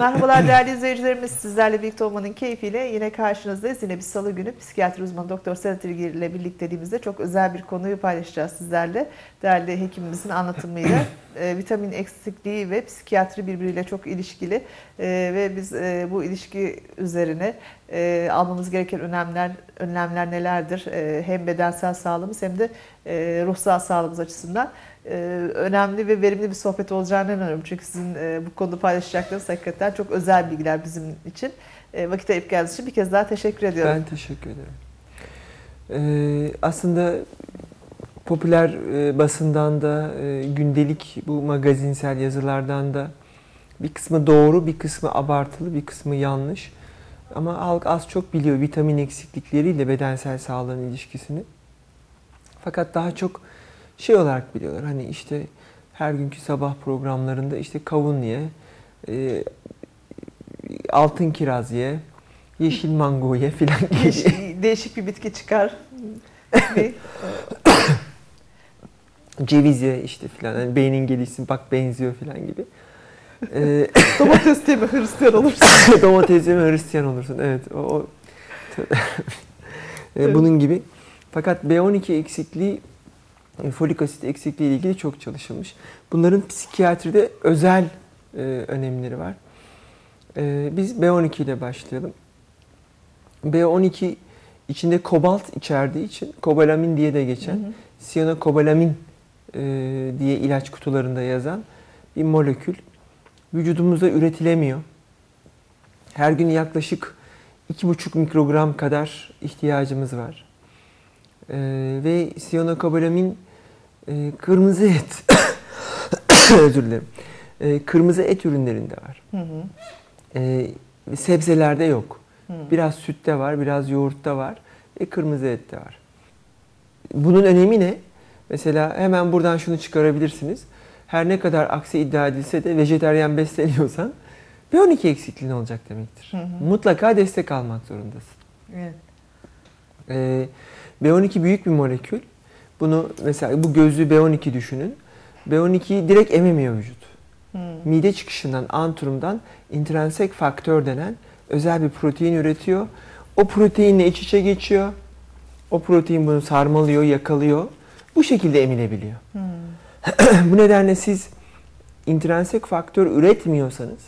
Merhabalar değerli izleyicilerimiz. Sizlerle birlikte olmanın keyfiyle yine karşınızdayız. Yine bir salı günü psikiyatri uzmanı Doktor Sedat İlgir ile birlikteliğimizde çok özel bir konuyu paylaşacağız sizlerle. Değerli hekimimizin anlatımıyla e, vitamin eksikliği ve psikiyatri birbiriyle çok ilişkili e, ve biz e, bu ilişki üzerine e, almamız gereken önlemler önlemler nelerdir? Hem bedensel sağlığımız hem de ruhsal sağlığımız açısından e, önemli ve verimli bir sohbet olacağını inanıyorum. Çünkü sizin e, bu konuda paylaşacaklarınız hakikaten çok özel bilgiler bizim için. E, vakit ayıp geldiğiniz için bir kez daha teşekkür ediyorum. Ben teşekkür ederim. Ee, aslında popüler e, basından da e, gündelik bu magazinsel yazılardan da bir kısmı doğru, bir kısmı abartılı, bir kısmı yanlış. Ama halk az çok biliyor vitamin eksiklikleriyle bedensel sağlığın ilişkisini. Fakat daha çok şey olarak biliyorlar. Hani işte her günkü sabah programlarında işte kavun ye, e, altın kiraz ye, yeşil mango ye filan gibi. Değişik bir bitki çıkar. Ceviz ye işte filan. Yani beynin gelişsin bak benziyor filan gibi. Ee, Domates mi Hristiyan olursun? Domates mi Hristiyan olursun. Evet. O, o evet. Bunun gibi. Fakat B12 eksikliği folik asit eksikliği ile ilgili çok çalışılmış. Bunların psikiyatride özel e, önemleri var. E, biz B12 ile başlayalım. B12 içinde kobalt içerdiği için kobalamin diye de geçen, siyanokobalamin e, diye ilaç kutularında yazan bir molekül. Vücudumuzda üretilemiyor. Her gün yaklaşık 2,5 mikrogram kadar ihtiyacımız var. E, ve siyanokobalamin e, kırmızı et, özür dilerim, e, kırmızı et ürünlerinde var. Hı hı. E, sebzelerde yok. Hı. Biraz sütte var, biraz yoğurtta var ve kırmızı ette var. Bunun önemi ne? Mesela hemen buradan şunu çıkarabilirsiniz. Her ne kadar aksi iddia edilse de vejeteryan besleniyorsan B12 eksikliğin olacak demektir. Hı hı. Mutlaka destek almak zorundasın. Evet. Ee, B12 büyük bir molekül bunu mesela bu gözlü B12 düşünün. B12'yi direkt ememiyor vücut. Hmm. Mide çıkışından, antrumdan intrinsik faktör denen özel bir protein üretiyor. O proteinle iç içe geçiyor. O protein bunu sarmalıyor, yakalıyor. Bu şekilde emilebiliyor. Hmm. bu nedenle siz intrinsik faktör üretmiyorsanız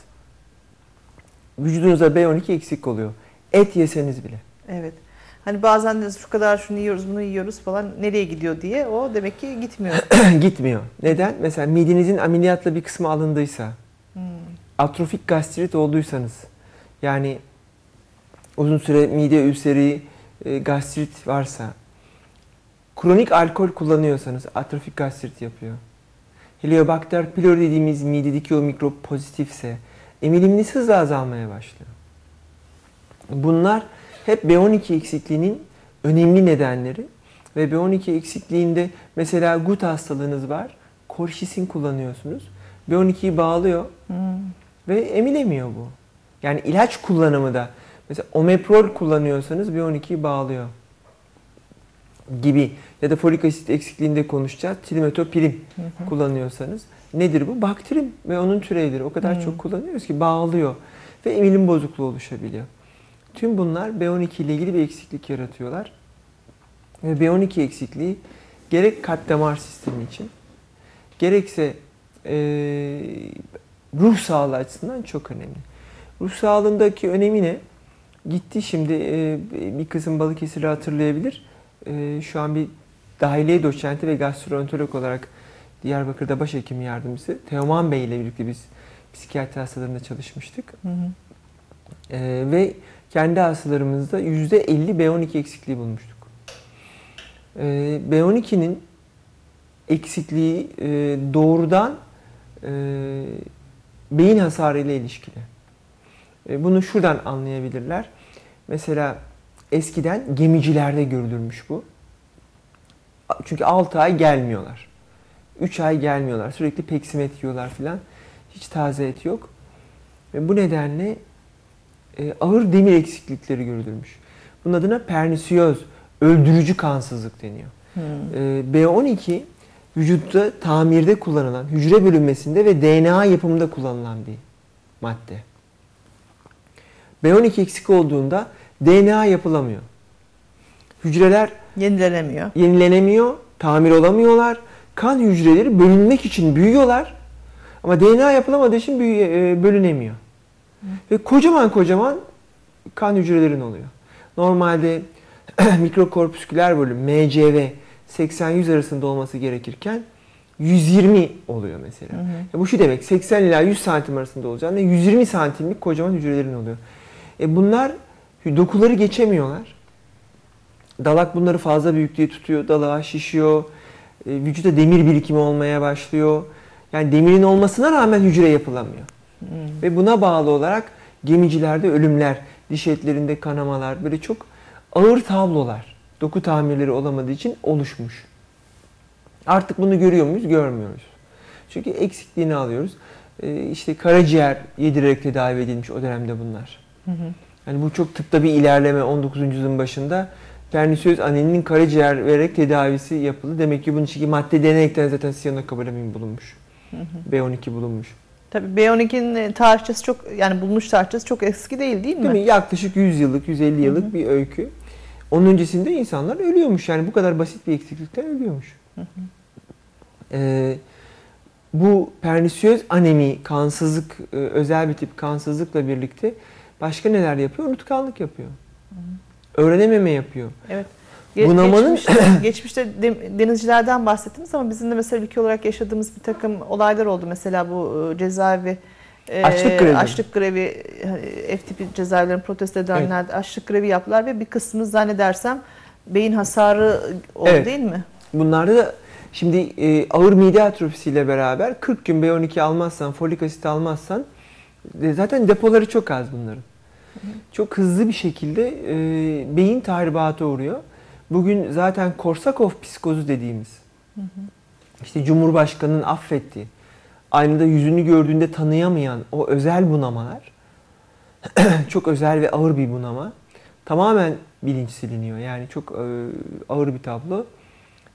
vücudunuzda B12 eksik oluyor. Et yeseniz bile. Evet. Hani bazen de şu kadar şunu yiyoruz, bunu yiyoruz falan nereye gidiyor diye o demek ki gitmiyor. gitmiyor. Neden? Mesela midenizin ameliyatla bir kısmı alındıysa, hmm. atrofik gastrit olduysanız, yani uzun süre mide ülseri, e, gastrit varsa, kronik alkol kullanıyorsanız atrofik gastrit yapıyor. Heliobakter pylori dediğimiz midedeki o mikrop pozitifse emiliminiz hızla azalmaya başlıyor. Bunlar hep B12 eksikliğinin önemli nedenleri ve B12 eksikliğinde mesela gut hastalığınız var. Korşisin kullanıyorsunuz. B12'yi bağlıyor hmm. ve emilemiyor bu. Yani ilaç kullanımı da mesela omeprol kullanıyorsanız B12'yi bağlıyor gibi ya da folik asit eksikliğinde konuşacağız. Trimetopirim hı kullanıyorsanız nedir bu? Bakterim ve onun türevleri. O kadar hı. çok kullanıyoruz ki bağlıyor ve emilim bozukluğu oluşabiliyor. Tüm bunlar B12 ile ilgili bir eksiklik yaratıyorlar. Ve B12 eksikliği gerek kalp damar sistemi için gerekse e, ruh sağlığı açısından çok önemli. Ruh sağlığındaki önemi ne? Gitti şimdi e, bir kızım Balıkesir'i hatırlayabilir. E, şu an bir dahiliye doçenti ve gastroenterolog olarak Diyarbakır'da başhekim yardımcısı Teoman Bey ile birlikte biz psikiyatri hastalarında çalışmıştık. Hı hı. E, ve kendi hastalarımızda %50 B12 eksikliği bulmuştuk. Ee, B12'nin eksikliği e, doğrudan e, beyin hasarı ile ilişkili. E, bunu şuradan anlayabilirler. Mesela eskiden gemicilerde görülürmüş bu. Çünkü 6 ay gelmiyorlar. 3 ay gelmiyorlar. Sürekli peksimet yiyorlar filan. Hiç taze et yok. Ve bu nedenle e, ağır demir eksiklikleri görülürmüş. Bunun adına pernisiyoz, öldürücü kansızlık deniyor. Hmm. E, B12 vücutta tamirde kullanılan, hücre bölünmesinde ve DNA yapımında kullanılan bir madde. B12 eksik olduğunda DNA yapılamıyor. Hücreler Yenilenemiyor. yenilenemiyor, tamir olamıyorlar. Kan hücreleri bölünmek için büyüyorlar. Ama DNA yapılamadığı için büyü- e, bölünemiyor. Ve kocaman kocaman kan hücrelerin oluyor. Normalde mikrokorpüsküler bölüm MCV 80-100 arasında olması gerekirken 120 oluyor mesela. E bu şu demek 80 ila 100 santim arasında olacağını 120 santimlik kocaman hücrelerin oluyor. E bunlar dokuları geçemiyorlar. Dalak bunları fazla büyük diye tutuyor. Dalağa şişiyor. E, vücuda demir birikimi olmaya başlıyor. Yani demirin olmasına rağmen hücre yapılamıyor. Ve buna bağlı olarak gemicilerde ölümler, diş etlerinde kanamalar, böyle çok ağır tablolar, doku tamirleri olamadığı için oluşmuş. Artık bunu görüyor muyuz? Görmüyoruz. Çünkü eksikliğini alıyoruz. E, işte karaciğer yedirerek tedavi edilmiş o dönemde bunlar. Yani bu çok tıpta bir ilerleme 19. yüzyılın başında. Pernisöz annenin karaciğer vererek tedavisi yapıldı. Demek ki bunun içindeki madde deneykten zaten siyanokobalamin bulunmuş. B12 bulunmuş. Tabii B12'nin tarihçesi çok yani bulmuş tarihçesi çok eski değil değil mi? Değil mi? Yaklaşık 100 yıllık, 150 yıllık bir öykü. Onun öncesinde insanlar ölüyormuş. Yani bu kadar basit bir eksiklikten ölüyormuş. Ee, bu pernisiyöz anemi, kansızlık, e, özel bir tip kansızlıkla birlikte başka neler yapıyor? Unutkanlık yapıyor. Öğrenememe yapıyor. Evet. Ge- Bunamanın- geçmişte, geçmişte de- denizcilerden bahsettiniz ama bizim de mesela ülke olarak yaşadığımız bir takım olaylar oldu. Mesela bu e, cezaevi e, Açlık grevi. açlık grevi F tipi cezaevlerini protesto edenler açlık grevi yaptılar ve bir kısmı zannedersem beyin hasarı oldu Evet. değil mi? Bunlarda da şimdi e, ağır mide atrofisiyle beraber 40 gün B12 almazsan, folik asit almazsan e, zaten depoları çok az bunların. Çok hızlı bir şekilde e, beyin tahribatı uğruyor. Bugün zaten Korsakov psikozu dediğimiz işte Cumhurbaşkanı'nın affettiği, aynada yüzünü gördüğünde tanıyamayan o özel bunamalar çok özel ve ağır bir bunama. Tamamen bilinç siliniyor. Yani çok e, ağır bir tablo.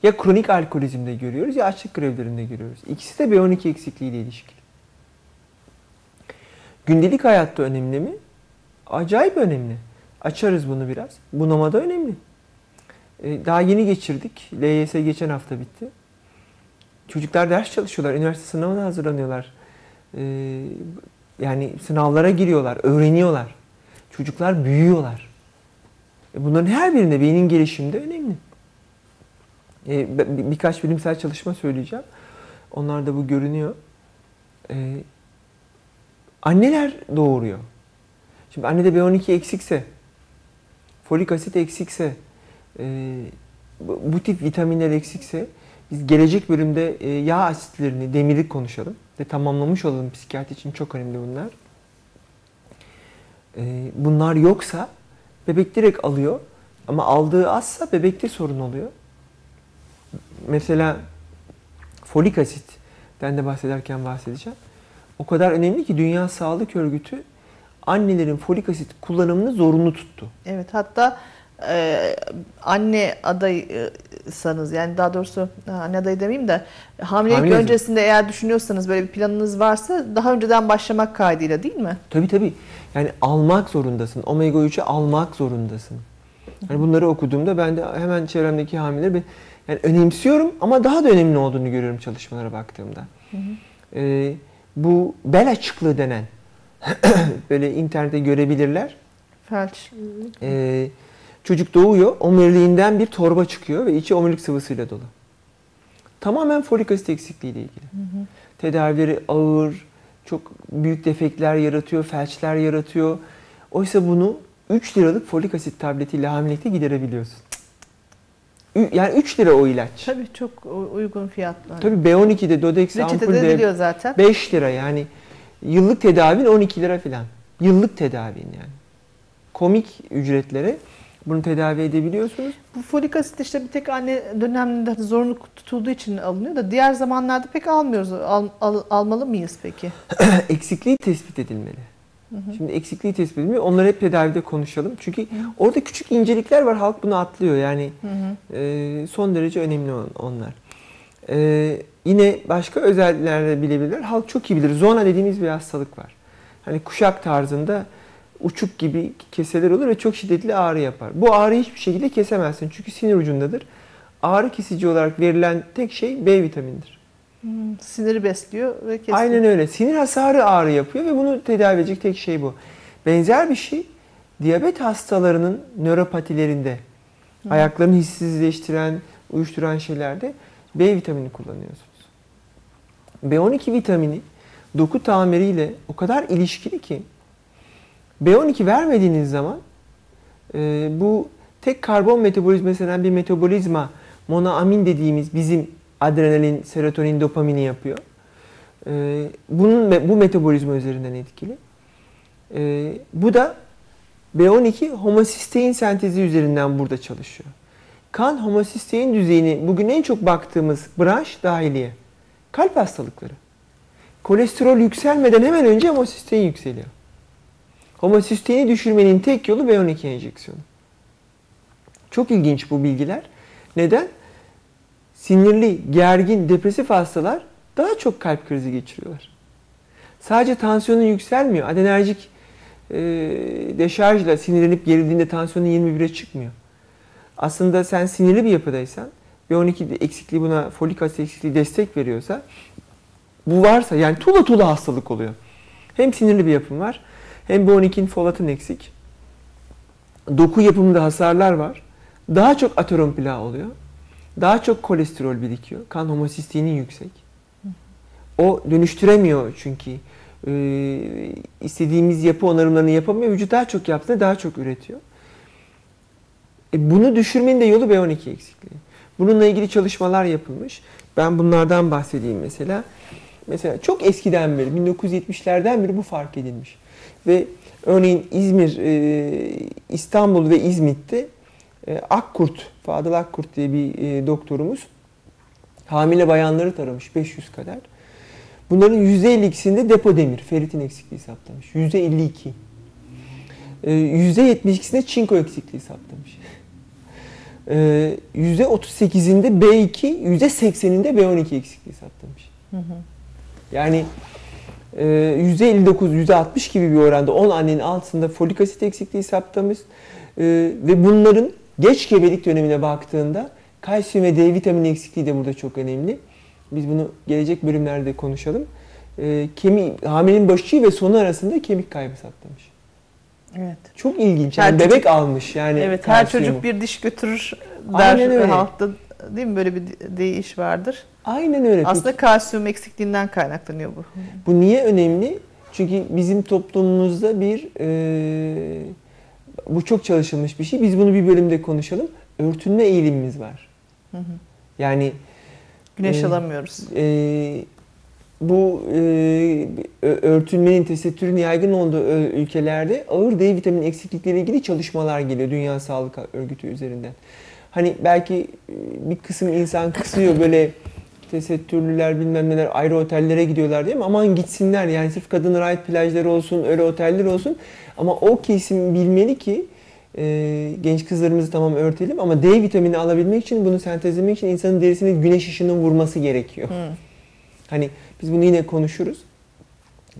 Ya kronik alkolizmde görüyoruz ya açlık grevlerinde görüyoruz. İkisi de B12 eksikliğiyle ilişkili. Gündelik hayatta önemli mi? Acayip önemli. Açarız bunu biraz. Bunama da önemli. E, daha yeni geçirdik. LYS geçen hafta bitti. Çocuklar ders çalışıyorlar. Üniversite sınavına hazırlanıyorlar. E, yani sınavlara giriyorlar. Öğreniyorlar. Çocuklar büyüyorlar. E, bunların her birinde beynin gelişiminde önemli. Bir- birkaç bilimsel çalışma söyleyeceğim. Onlarda bu görünüyor. Anneler doğuruyor. Şimdi annede B12 eksikse, folik asit eksikse, e, bu, tip vitaminler eksikse biz gelecek bölümde e, yağ asitlerini, demiri konuşalım ve tamamlamış olalım. Psikiyatri için çok önemli bunlar. E, bunlar yoksa bebek direkt alıyor ama aldığı azsa bebekte sorun oluyor. Mesela folik asitten de bahsederken bahsedeceğim. O kadar önemli ki Dünya Sağlık Örgütü annelerin folik asit kullanımını zorunlu tuttu. Evet hatta e, anne adaysanız yani daha doğrusu anne adayı demeyeyim de hamilelik Hamile öncesinde eğer düşünüyorsanız böyle bir planınız varsa daha önceden başlamak kaydıyla değil mi? Tabii tabii. Yani almak zorundasın. Omega 3'ü almak zorundasın. Yani bunları okuduğumda ben de hemen çevremdeki hamileleri ben, yani önemsiyorum ama daha da önemli olduğunu görüyorum çalışmalara baktığımda. Ee, bu bel açıklığı denen böyle internette görebilirler. Felç. Ee, çocuk doğuyor, omuriliğinden bir torba çıkıyor ve içi omurilik sıvısıyla dolu. Tamamen folik asit eksikliği ile ilgili. Tedavileri ağır, çok büyük defekler yaratıyor, felçler yaratıyor. Oysa bunu 3 liralık folik asit tabletiyle hamilelikte giderebiliyorsun. Yani 3 lira o ilaç. Tabii çok uygun fiyatlı. Tabii B12'de, Dodex ampulde ediliyor zaten. 5 lira yani. Yıllık tedavin 12 lira falan. Yıllık tedavin yani. Komik ücretlere bunu tedavi edebiliyorsunuz. Bu folik asit işte bir tek anne döneminde zorunlu tutulduğu için alınıyor da diğer zamanlarda pek almıyoruz. Al- al- almalı mıyız peki? eksikliği tespit edilmeli. Şimdi eksikliği tespit edilmeli. Onları hep tedavide konuşalım. Çünkü orada küçük incelikler var. Halk bunu atlıyor. Yani e, son derece önemli on- onlar. E, yine başka özellikler de bilebilirler. Halk çok iyi bilir. Zona dediğimiz bir hastalık var. Hani kuşak tarzında uçuk gibi keseler olur ve çok şiddetli ağrı yapar. Bu ağrıyı hiçbir şekilde kesemezsin çünkü sinir ucundadır. Ağrı kesici olarak verilen tek şey B vitaminidir. Hmm, siniri besliyor ve kesiyor. Aynen öyle. Sinir hasarı ağrı yapıyor ve bunu tedavi edecek tek şey bu. Benzer bir şey diyabet hastalarının nöropatilerinde, ayaklarını hissizleştiren, uyuşturan şeylerde B vitamini kullanıyorsunuz. B12 vitamini doku tamiriyle o kadar ilişkili ki B12 vermediğiniz zaman e, bu tek karbon metabolizması denen bir metabolizma monoamin dediğimiz bizim adrenalin, serotonin, dopamini yapıyor. E, bunun bu metabolizma üzerinden etkili. E, bu da B12 homosistein sentezi üzerinden burada çalışıyor. Kan homosistein düzeyini bugün en çok baktığımız branş dahiliye. Kalp hastalıkları. Kolesterol yükselmeden hemen önce homosistein yükseliyor. Homosisteini düşürmenin tek yolu B12 enjeksiyonu. Çok ilginç bu bilgiler. Neden? Sinirli, gergin, depresif hastalar daha çok kalp krizi geçiriyorlar. Sadece tansiyonun yükselmiyor. Adenerjik e, deşarjla sinirlenip gerildiğinde tansiyonun 21'e çıkmıyor. Aslında sen sinirli bir yapıdaysan B12 eksikliği buna folik asit eksikliği destek veriyorsa bu varsa yani tula tula hastalık oluyor. Hem sinirli bir yapım var hem B12'in folatın eksik. Doku yapımında hasarlar var. Daha çok aterom plağı oluyor. Daha çok kolesterol birikiyor. Kan homosisteini yüksek. O dönüştüremiyor çünkü. Ee, istediğimiz yapı onarımlarını yapamıyor. Vücut daha çok yaptığında daha çok üretiyor. E bunu düşürmenin de yolu B12 eksikliği. Bununla ilgili çalışmalar yapılmış. Ben bunlardan bahsedeyim mesela. Mesela çok eskiden beri, 1970'lerden beri bu fark edilmiş. Ve örneğin İzmir, e, İstanbul ve İzmit'te e, Akkurt, Fadıl Akkurt diye bir e, doktorumuz hamile bayanları taramış 500 kadar. Bunların %52'sinde depo demir, feritin eksikliği saptamış. %52. E, %72'sinde çinko eksikliği saptamış. E, %38'inde B2, %80'inde B12 eksikliği saptamış. Hı hı. Yani %59, %60 gibi bir oranda 10 annenin altında folik asit eksikliği saptamış. Ve bunların geç gebelik dönemine baktığında kalsiyum ve D vitamini eksikliği de burada çok önemli. Biz bunu gelecek bölümlerde konuşalım. Kemik, hamilenin başı ve sonu arasında kemik kaybı saptamış. Evet. Çok ilginç. Yani her bebek çocuk, almış yani. Evet, her çocuk bir diş götürür der halkta değil mi böyle bir deyiş vardır. Aynen öyle. Aslında Peki, kalsiyum eksikliğinden kaynaklanıyor bu. Bu niye önemli? Çünkü bizim toplumumuzda bir e, bu çok çalışılmış bir şey. Biz bunu bir bölümde konuşalım. Örtünme eğilimimiz var. Hı hı. Yani güneş e, alamıyoruz. E, bu e, örtünmenin, tesettürün yaygın olduğu ülkelerde ağır D vitamini eksiklikleriyle ilgili çalışmalar geliyor Dünya Sağlık Örgütü üzerinden. Hani belki bir kısım insan kısıyor böyle tesettürlüler bilmem neler ayrı otellere gidiyorlar diye ama aman gitsinler yani sırf kadınlara ait plajları olsun öyle oteller olsun ama o kesim bilmeli ki e, genç kızlarımızı tamam örtelim ama D vitamini alabilmek için bunu sentezlemek için insanın derisine güneş ışının vurması gerekiyor. Hmm. Hani biz bunu yine konuşuruz.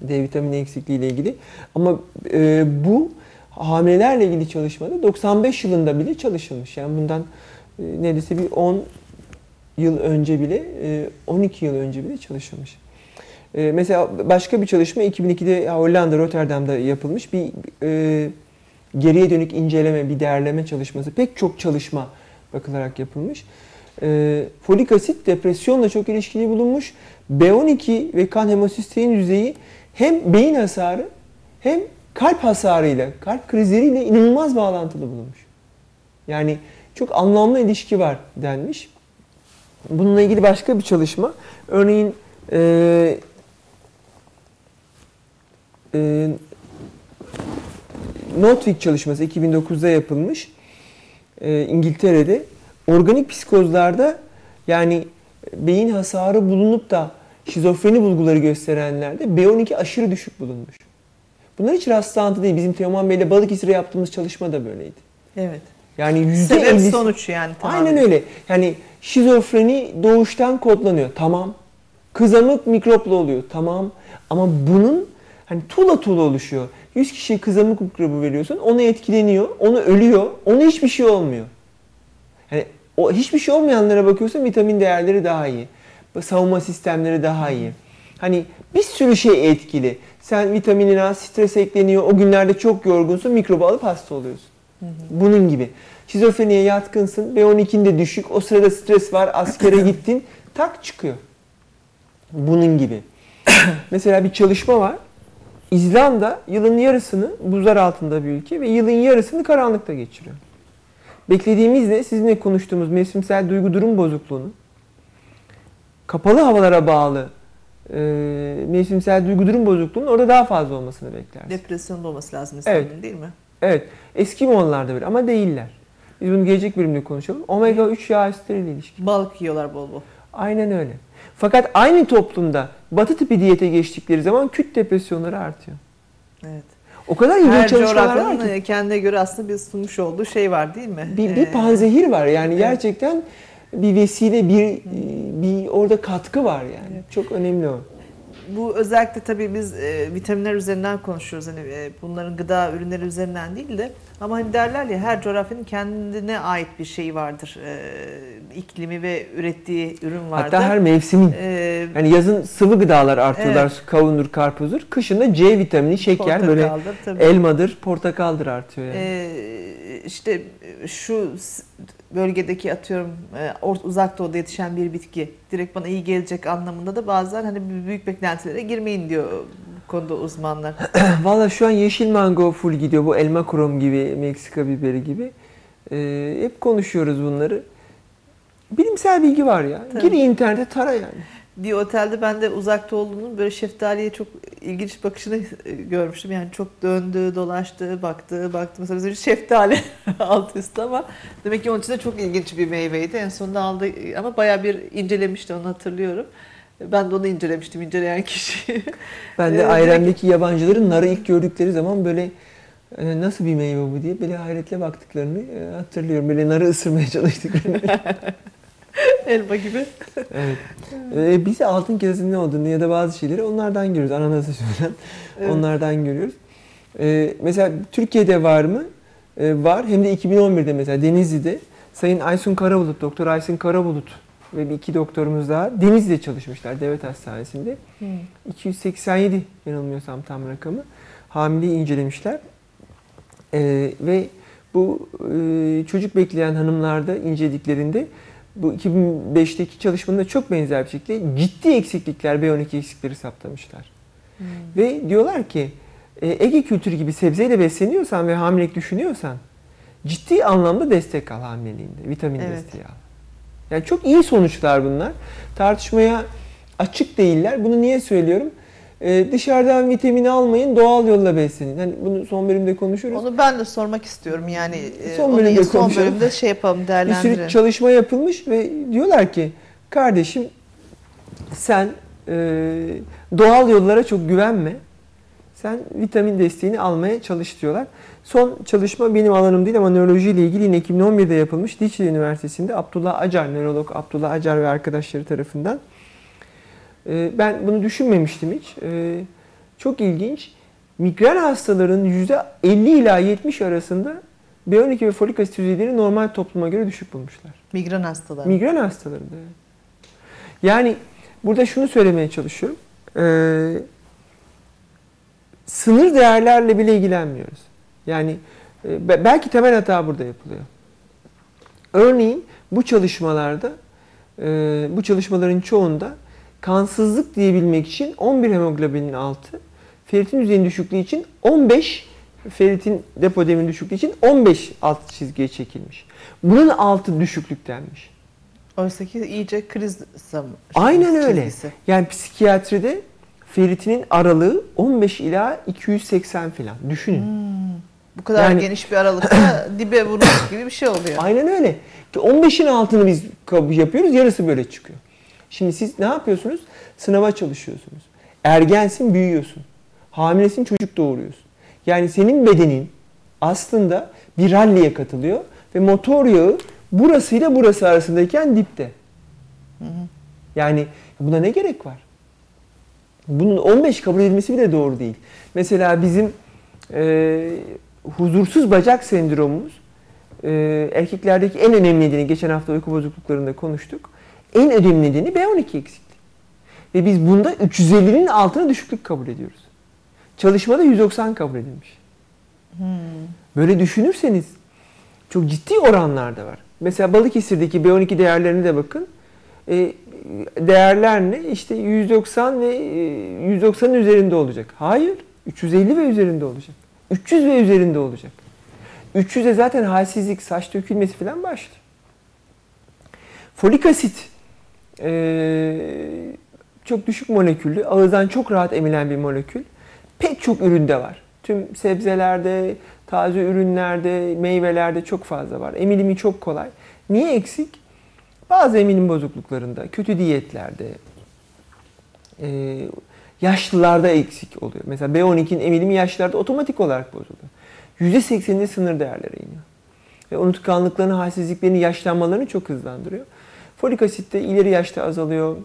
D vitamini eksikliği ile ilgili. Ama e, bu hamilelerle ilgili çalışmada 95 yılında bile çalışılmış. Yani bundan e, neredeyse bir 10 yıl önce bile, 12 e, yıl önce bile çalışılmış. E, mesela başka bir çalışma 2002'de Hollanda, Rotterdam'da yapılmış bir geriye dönük inceleme, bir değerleme çalışması. Pek çok çalışma bakılarak yapılmış. Folik asit depresyonla çok ilişkili bulunmuş. B12 ve kan hemosistein düzeyi hem beyin hasarı hem kalp hasarıyla, kalp krizleriyle inanılmaz bağlantılı bulunmuş. Yani çok anlamlı ilişki var denmiş. Bununla ilgili başka bir çalışma. Örneğin e, e, Notwick çalışması 2009'da yapılmış. E, İngiltere'de. Organik psikozlarda yani beyin hasarı bulunup da şizofreni bulguları gösterenlerde B12 aşırı düşük bulunmuş. Bunlar hiç rastlantı değil. Bizim Teoman Bey'le Balıkesir'e yaptığımız çalışma da böyleydi. Evet. Yani yüzde Sebep sonuç yani. Tamamen. Aynen öyle. Yani şizofreni doğuştan kodlanıyor. Tamam. Kızamık mikroplu oluyor. Tamam. Ama bunun hani tuğla tuğla oluşuyor. 100 kişiye kızamık mikrobu veriyorsun. Onu etkileniyor, onu ölüyor, ona hiçbir şey olmuyor. Yani o hiçbir şey olmayanlara bakıyorsun vitamin değerleri daha iyi. Savunma sistemleri daha iyi. Hani bir sürü şey etkili. Sen vitaminin az, stres ekleniyor. O günlerde çok yorgunsun, mikrobu alıp hasta oluyorsun. Bunun gibi. Şizofreniye yatkınsın, B12'in de düşük. O sırada stres var, askere gittin, tak çıkıyor. Bunun gibi. Mesela bir çalışma var. İzlanda yılın yarısını buzlar altında bir ülke ve yılın yarısını karanlıkta geçiriyor. Beklediğimizde sizinle konuştuğumuz mevsimsel duygu durum bozukluğunu kapalı havalara bağlı e, mevsimsel duygu durum bozukluğunun orada daha fazla olmasını bekleriz. Depresyonda olması lazım insanın Evet. değil mi? Evet. Eskimoğullar da böyle ama değiller. Biz bunu gelecek bölümde konuşalım. Omega 3 yağ asitleri ilişkin. Balık yiyorlar bol bol. Aynen öyle. Fakat aynı toplumda batı tipi diyete geçtikleri zaman küt depresyonları artıyor. Evet. O kadar ilginç çalışmalar var ki. kendine göre aslında bir sunmuş olduğu şey var değil mi? Bir, bir Ee, panzehir var yani evet. gerçekten bir vesile, bir bir orada katkı var yani. Evet. Çok önemli o. Bu özellikle tabii biz e, vitaminler üzerinden konuşuyoruz. Hani e, bunların gıda ürünleri üzerinden değil de ama hani derler ya her coğrafyanın kendine ait bir şeyi vardır. E, iklimi ve ürettiği ürün vardır. Hatta her mevsimin. e, Yani yazın sıvı gıdalar artıyorlar. Evet. Kavundur, karpuzdur. Kışın da C vitamini, şeker, böyle portakaldır tabii. elmadır, portakaldır artıyor yani. Ee, işte şu bölgedeki atıyorum e, uzak doğuda yetişen bir bitki direkt bana iyi gelecek anlamında da bazen hani büyük beklentilere girmeyin diyor bu konuda uzmanlar. Valla şu an yeşil mango full gidiyor. Bu elma krom gibi, Meksika biberi gibi. Ee, hep konuşuyoruz bunları. Bilimsel bilgi var ya. Tabii. Gir internete tara yani. Bir otelde ben de uzak doğulunun böyle şeftaliye çok ilginç bakışını görmüştüm. Yani çok döndü, dolaştı, baktı, baktı. Mesela bizim şeftali alt üst ama demek ki onun için de çok ilginç bir meyveydi. En sonunda aldı ama bayağı bir incelemişti onu hatırlıyorum. Ben de onu incelemiştim, inceleyen kişi. Ben de Ee, Ayrem'deki yabancıların narı ilk gördükleri zaman böyle e, nasıl bir meyve bu diye böyle hayretle baktıklarını e, hatırlıyorum. Böyle narı ısırmaya çalıştıklarını. Elma gibi. evet. E, biz altın kesesinin ne olduğunu ya da bazı şeyleri onlardan görüyoruz. Ananası falan. Evet. Onlardan görüyoruz. E, mesela Türkiye'de var mı? E, var. Hem de 2011'de mesela Denizli'de Sayın Aysun Karabulut, Doktor Aysun Karabulut ve bir iki doktorumuz daha Denizli'de çalışmışlar devlet hastanesinde. 287 yanılmıyorsam tam rakamı hamileyi incelemişler. Ee, ve bu e, çocuk bekleyen hanımlarda incelediklerinde bu 2005'teki çalışmanın da çok benzer bir şekilde ciddi eksiklikler B12 eksikleri saptamışlar. Ve diyorlar ki e, Ege kültürü gibi sebzeyle besleniyorsan ve hamilelik düşünüyorsan ciddi anlamda destek al hamileliğinde. Vitamin Evet. desteği al. Yani çok iyi sonuçlar bunlar. Tartışmaya açık değiller. Bunu niye söylüyorum? Ee, dışarıdan vitamini almayın, doğal yolla beslenin. Hani bunu son bölümde konuşuruz. Onu ben de sormak istiyorum yani. e, Son bölümde son konuşalım. bölümde şey yapalım, bir sürü değerlendirelim. çalışma yapılmış ve diyorlar ki kardeşim sen e, doğal yollara çok güvenme. Sen vitamin desteğini almaya çalış diyorlar. Son çalışma benim alanım değil ama nörolojiyle ilgili yine 2011'de yapılmış Diçli Üniversitesi'nde Abdullah Acar, nörolog Abdullah Acar ve arkadaşları tarafından. E, ben bunu düşünmemiştim hiç. E, çok ilginç. Migren hastaların %50 ila 70 arasında B12 ve folik asit düzeyleri normal topluma göre düşük bulmuşlar. Migren hastaları. Migren hastalarında. Yani burada şunu söylemeye çalışıyorum. Ee, sınır değerlerle bile ilgilenmiyoruz. Yani e, be- belki temel hata burada yapılıyor. Örneğin bu çalışmalarda, e, bu çalışmaların çoğunda kansızlık diyebilmek için 11 hemoglobinin altı, ferritin düzeyinin düşüklüğü için 15, ferritin depo demin düşüklüğü için 15 alt çizgiye çekilmiş. Bunun altı düşüklük denmiş. Oysa ki iyice kriz zam- Aynen öyle. çizgisi. Yani psikiyatride feritinin aralığı 15 ila 280 falan. Düşünün. Hmm. Bu kadar Yani- geniş bir aralıkta dibe vurmuş gibi bir şey oluyor. Aynen öyle. Ki 15'in altını biz yapıyoruz, yarısı böyle çıkıyor. Şimdi siz ne yapıyorsunuz? Sınava çalışıyorsunuz. Ergensin, büyüyorsun. Hamilesin, çocuk doğuruyorsun. Yani senin bedenin aslında bir ralliye katılıyor ve motor yağı burasıyla burası arasındayken dipte. Yani buna ne gerek var? Bunun 15 kabul edilmesi bile doğru değil. Mesela bizim e, huzursuz bacak sendromumuz e, erkeklerdeki en önemli nedeni geçen hafta uyku bozukluklarında konuştuk. En önemli nedeni B12 eksikliği. Ve biz bunda 350'nin altına düşüklük kabul ediyoruz. Çalışmada 190 kabul edilmiş. Böyle düşünürseniz çok ciddi oranlarda var. Mesela Balıkesir'deki B12 değerlerine de bakın. E, değerler ne? İşte 190 ve e, 190'ın üzerinde olacak. Hayır. 350 ve üzerinde olacak. 300 ve üzerinde olacak. 300'e zaten halsizlik, saç dökülmesi falan başlıyor. Folik asit e, çok düşük moleküllü, ağızdan çok rahat emilen bir molekül. Pek çok üründe var. Tüm sebzelerde, taze ürünlerde, meyvelerde çok fazla var. Emilimi çok kolay. Niye eksik? Bazı emilim bozukluklarında, kötü diyetlerde, e, yaşlılarda eksik oluyor. Mesela B12'nin emilimi yaşlılarda otomatik olarak bozuluyor. %80'inde sınır değerlere iniyor. Ve unutkanlıklarını, halsizliklerini, yaşlanmalarını çok hızlandırıyor. Folik asit de ileri yaşta azalıyor.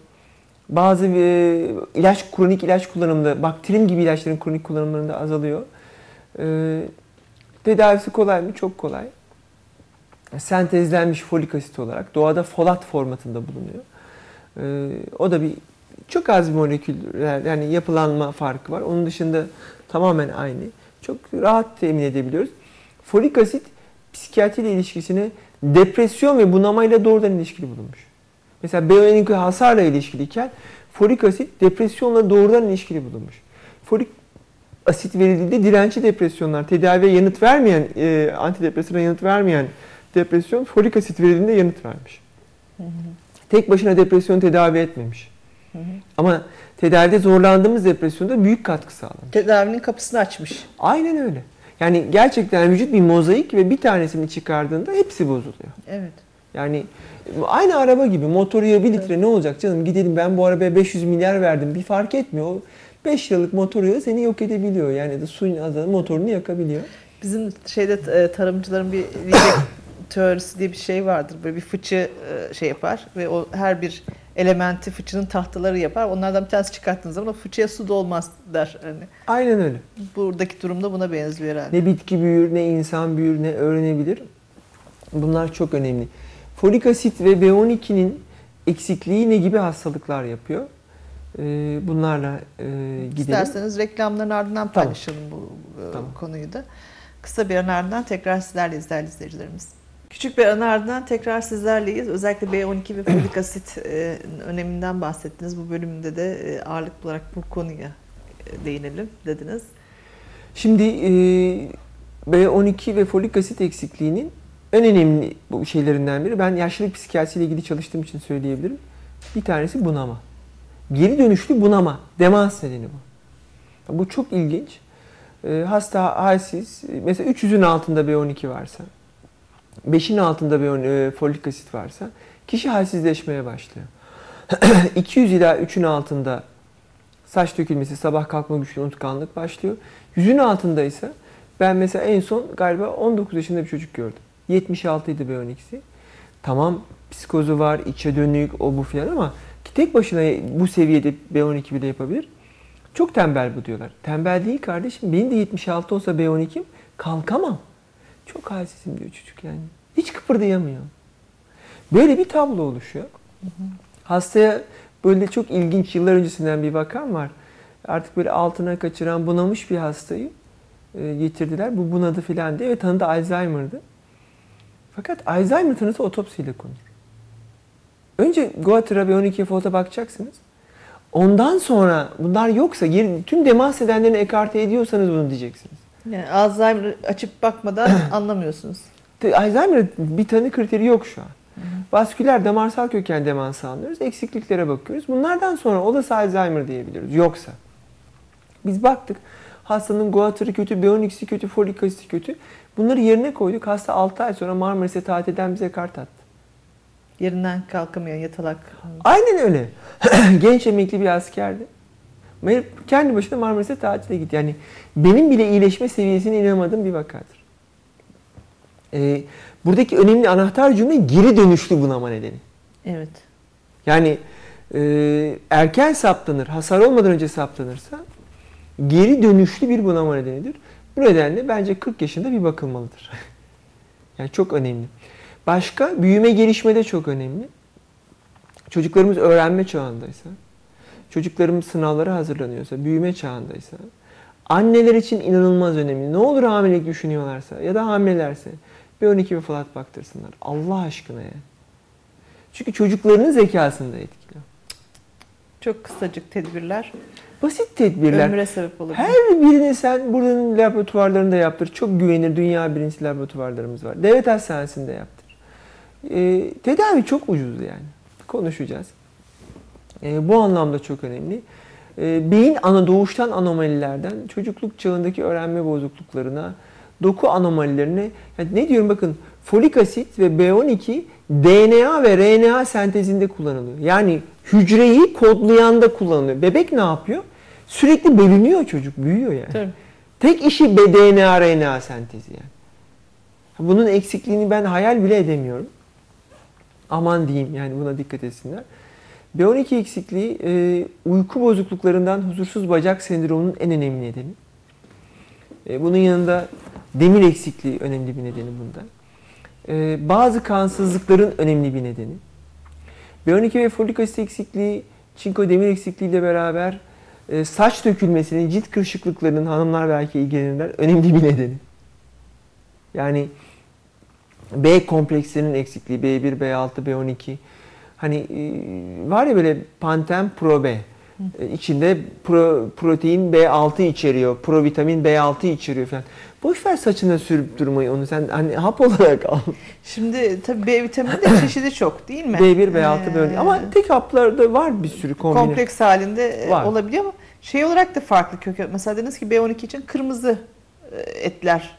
Bazı e, ilaç, kronik ilaç kullanımında, baktrim gibi ilaçların kronik kullanımlarında azalıyor. E, tedavisi kolay mı? Çok kolay. Sentezlenmiş folik asit olarak doğada folat formatında bulunuyor. E, o da bir çok az bir molekül yani yapılanma farkı var. Onun dışında tamamen aynı. Çok rahat temin edebiliyoruz. Folik asit psikiyatri ile ilişkisini depresyon ve bunamayla doğrudan ilişkili bulunmuş. Mesela B12 hasarla ilişkiliyken folik asit depresyonla doğrudan ilişkili bulunmuş. Folik asit verildiğinde dirençli depresyonlar, tedaviye yanıt vermeyen, e, antidepresana yanıt vermeyen depresyon folik asit verildiğinde yanıt vermiş. Hı hı. Tek başına depresyon tedavi etmemiş. Hı hı. Ama tedavide zorlandığımız depresyonda büyük katkı sağlamış. Tedavinin kapısını açmış. Aynen öyle. Yani gerçekten vücut bir mozaik ve bir tanesini çıkardığında hepsi bozuluyor. Evet. Yani aynı araba gibi motoru ya 1 litre evet. ne olacak canım gidelim ben bu arabaya 500 milyar verdim bir fark etmiyor. O 5 liralık motor yağı seni yok edebiliyor. Yani de suyun azalığında motorunu yakabiliyor. Bizim şeyde e, tarımcıların bir teorisi diye bir şey vardır. Böyle bir fıçı e, şey yapar ve o her bir elementi fıçının tahtaları yapar. Onlardan bir tanesi çıkarttığınız zaman o fıçıya su dolmaz der. Hani Aynen öyle. Buradaki durumda buna benziyor herhalde. Ne bitki büyür, ne insan büyür, ne öğrenebilir. Bunlar çok önemli. Folik asit ve B12'nin eksikliği ne gibi hastalıklar yapıyor? Ee, bunlarla e, gidelim. İsterseniz reklamların ardından paylaşalım tamam. bu e, tamam. konuyu da. Kısa bir ardından tekrar sizlerle izler izleyicilerimiz. Küçük bir ana ardından tekrar sizlerleyiz. Özellikle B12 ve folik asit e, öneminden bahsettiniz. Bu bölümde de e, ağırlıklı olarak bu konuya e, değinelim dediniz. Şimdi B12 ve folik asit eksikliğinin en önemli bu şeylerinden biri. Ben yaşlılık psikiyatrisiyle ilgili çalıştığım için söyleyebilirim. Bir tanesi bunama. Geri dönüşlü bunama. Demans nedeni bu. Bu çok ilginç. Hasta halsiz. Mesela 300'ün altında B12 varsa 5'in altında bir e, folik asit varsa kişi halsizleşmeye başlıyor. 200 ila 3'ün altında saç dökülmesi, sabah kalkma güçlü unutkanlık başlıyor. 100'ün altında ise ben mesela en son galiba 19 yaşında bir çocuk gördüm. 76 idi B12'si. Tamam psikozu var, içe dönük, o bu filan ama tek başına bu seviyede B12 bile yapabilir. Çok tembel bu diyorlar. Tembel değil kardeşim. Benim de 76 olsa B12'm kalkamam. Çok halsizim diyor çocuk yani. Hiç kıpırdayamıyor. Böyle bir tablo oluşuyor. Hastaya böyle çok ilginç yıllar öncesinden bir vakam var. Artık böyle altına kaçıran bunamış bir hastayı e, getirdiler. Bu bunadı filan diye ve tanıdı Alzheimer'dı. Fakat Alzheimer tanısı otopsiyle konur. Önce Goater'a ve 12 foto bakacaksınız. Ondan sonra bunlar yoksa tüm demans edenlerini ekarte ediyorsanız bunu diyeceksiniz. Yani Alzheimer açıp bakmadan anlamıyorsunuz. Alzheimer bir tanı kriteri yok şu an. Hı hı. Vasküler damarsal köken demansı anlıyoruz. Eksikliklere bakıyoruz. Bunlardan sonra olası Alzheimer diyebiliyoruz. Yoksa biz baktık hastanın guatrı kötü, B12'si kötü, folik asiti kötü. Bunları yerine koyduk. Hasta 6 ay sonra Marmaris'e tatilden bize kart attı. Yerinden kalkamıyor, yatalak. Aynen öyle. Genç emekli bir askerdi. Kendi başına Marmaris'e tatile gitti. Yani benim bile iyileşme seviyesine inanmadığım bir vakadır. Ee, buradaki önemli anahtar cümle geri dönüşlü bunama nedeni. Evet. Yani e, erken saptanır, hasar olmadan önce saptanırsa geri dönüşlü bir bunama nedenidir. Bu nedenle bence 40 yaşında bir bakılmalıdır. yani çok önemli. Başka büyüme gelişmede çok önemli. Çocuklarımız öğrenme çağındaysa, çocuklarımız sınavlara hazırlanıyorsa, büyüme çağındaysa, anneler için inanılmaz önemli. Ne olur hamilelik düşünüyorlarsa ya da hamilelerse bir 12 bir flat baktırsınlar. Allah aşkına ya. Çünkü çocuklarının zekasını da etkiliyor. Çok kısacık tedbirler Basit tedbirler. ömre sebep olabilir. Her birini sen buranın laboratuvarlarında yaptır. Çok güvenilir dünya birincisi laboratuvarlarımız var. Devlet hastanesinde yaptır. Ee, tedavi çok ucuz yani. Konuşacağız. Ee, bu anlamda çok önemli. Ee, beyin ana doğuştan anomalilerden çocukluk çağındaki öğrenme bozukluklarına, doku anomalilerine yani ne diyorum bakın folik asit ve B12 DNA ve RNA sentezinde kullanılıyor. Yani hücreyi kodlayanda kullanılıyor. Bebek ne yapıyor? Sürekli bölünüyor çocuk, büyüyor yani. Tabii. Tek işi DNA RNA sentezi yani. Bunun eksikliğini ben hayal bile edemiyorum. Aman diyeyim yani buna dikkat etsinler. B12 eksikliği e, uyku bozukluklarından huzursuz bacak sendromunun en önemli nedeni. E, bunun yanında demir eksikliği önemli bir nedeni bunda. E, bazı kansızlıkların önemli bir nedeni. B12 ve folik asit eksikliği, çinko demir eksikliği ile beraber saç dökülmesinin, cilt kırışıklıklarının hanımlar belki ilgilenirler önemli bir nedeni. Yani B komplekslerinin eksikliği, B1, B6, B12. Hani e, var ya böyle Pantem Pro B. E, içinde pro, protein B6 içeriyor, provitamin B6 içeriyor falan. Boş ver saçına sürüp durmayı onu sen hani hap olarak al. Şimdi tabii B vitamini de çeşidi çok değil mi? B1, B6, B12. Ee, Ama tek haplarda var bir sürü kombine. kompleks halinde e, Var. olabiliyor ama şey olarak da farklı kök. Mesela dediniz ki B12 için kırmızı etler.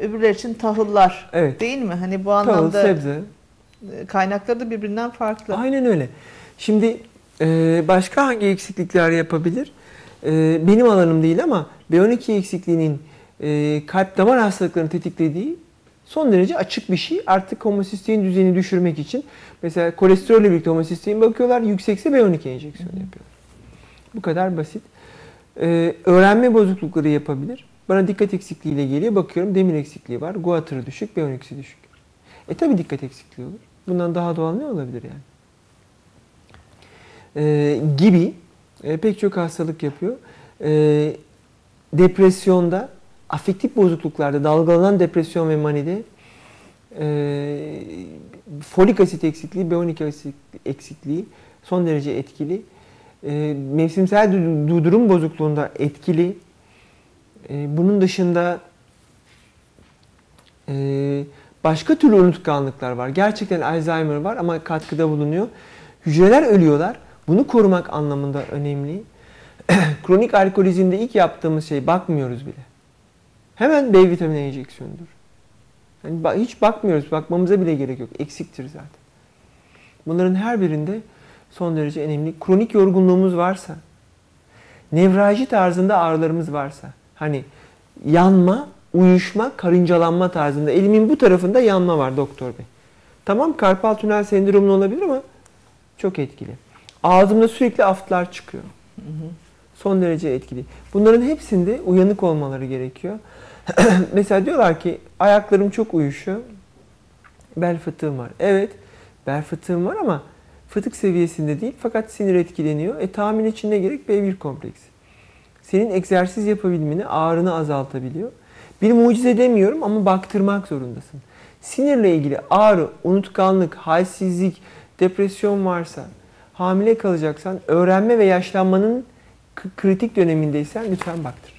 Öbürler için tahıllar. Evet. Değil mi? Hani bu Tahıl, anlamda sebze. Kaynakları da birbirinden farklı. Aynen öyle. Şimdi e, başka hangi eksiklikler yapabilir? E, benim alanım değil ama B12 eksikliğinin e, kalp damar hastalıklarını tetiklediği son derece açık bir şey. Artık homosistein düzeyini düşürmek için mesela kolesterolle birlikte homosistein bakıyorlar. Yüksekse B12 enjeksiyonu yapıyorlar. Bu kadar basit. E, öğrenme bozuklukları yapabilir. Bana dikkat eksikliğiyle geliyor. Bakıyorum demir eksikliği var. Guatrı düşük, B12'si düşük. E tabi dikkat eksikliği olur. Bundan daha doğal ne olabilir yani? Ee, gibi e, pek çok hastalık yapıyor. Ee, depresyonda, afektif bozukluklarda, dalgalanan depresyon ve manide e, folik asit eksikliği, B12 asit eksikliği son derece etkili. E, mevsimsel du- durum bozukluğunda etkili. E, bunun dışında e, başka türlü unutkanlıklar var. Gerçekten Alzheimer var ama katkıda bulunuyor. Hücreler ölüyorlar. Bunu korumak anlamında önemli. Kronik alkolizmde ilk yaptığımız şey bakmıyoruz bile. Hemen B vitamini enjeksiyonudur. Yani hiç bakmıyoruz. Bakmamıza bile gerek yok. Eksiktir zaten. Bunların her birinde son derece önemli. Kronik yorgunluğumuz varsa, nevralji tarzında ağrılarımız varsa, hani yanma, uyuşma, karıncalanma tarzında. Elimin bu tarafında yanma var doktor bey. Tamam karpal tünel sendromu olabilir ama çok etkili. Ağzımda sürekli aftlar çıkıyor. Son derece etkili. Bunların hepsinde uyanık olmaları gerekiyor. Mesela diyorlar ki ayaklarım çok uyuşuyor. Bel fıtığım var. Evet bel fıtığım var ama fıtık seviyesinde değil fakat sinir etkileniyor. E tahmin için ne gerek? B1 kompleksi. Senin egzersiz yapabilmeni, ağrını azaltabiliyor. Bir mucize demiyorum ama baktırmak zorundasın. Sinirle ilgili ağrı, unutkanlık, halsizlik, depresyon varsa, hamile kalacaksan, öğrenme ve yaşlanmanın kritik dönemindeysen lütfen baktır.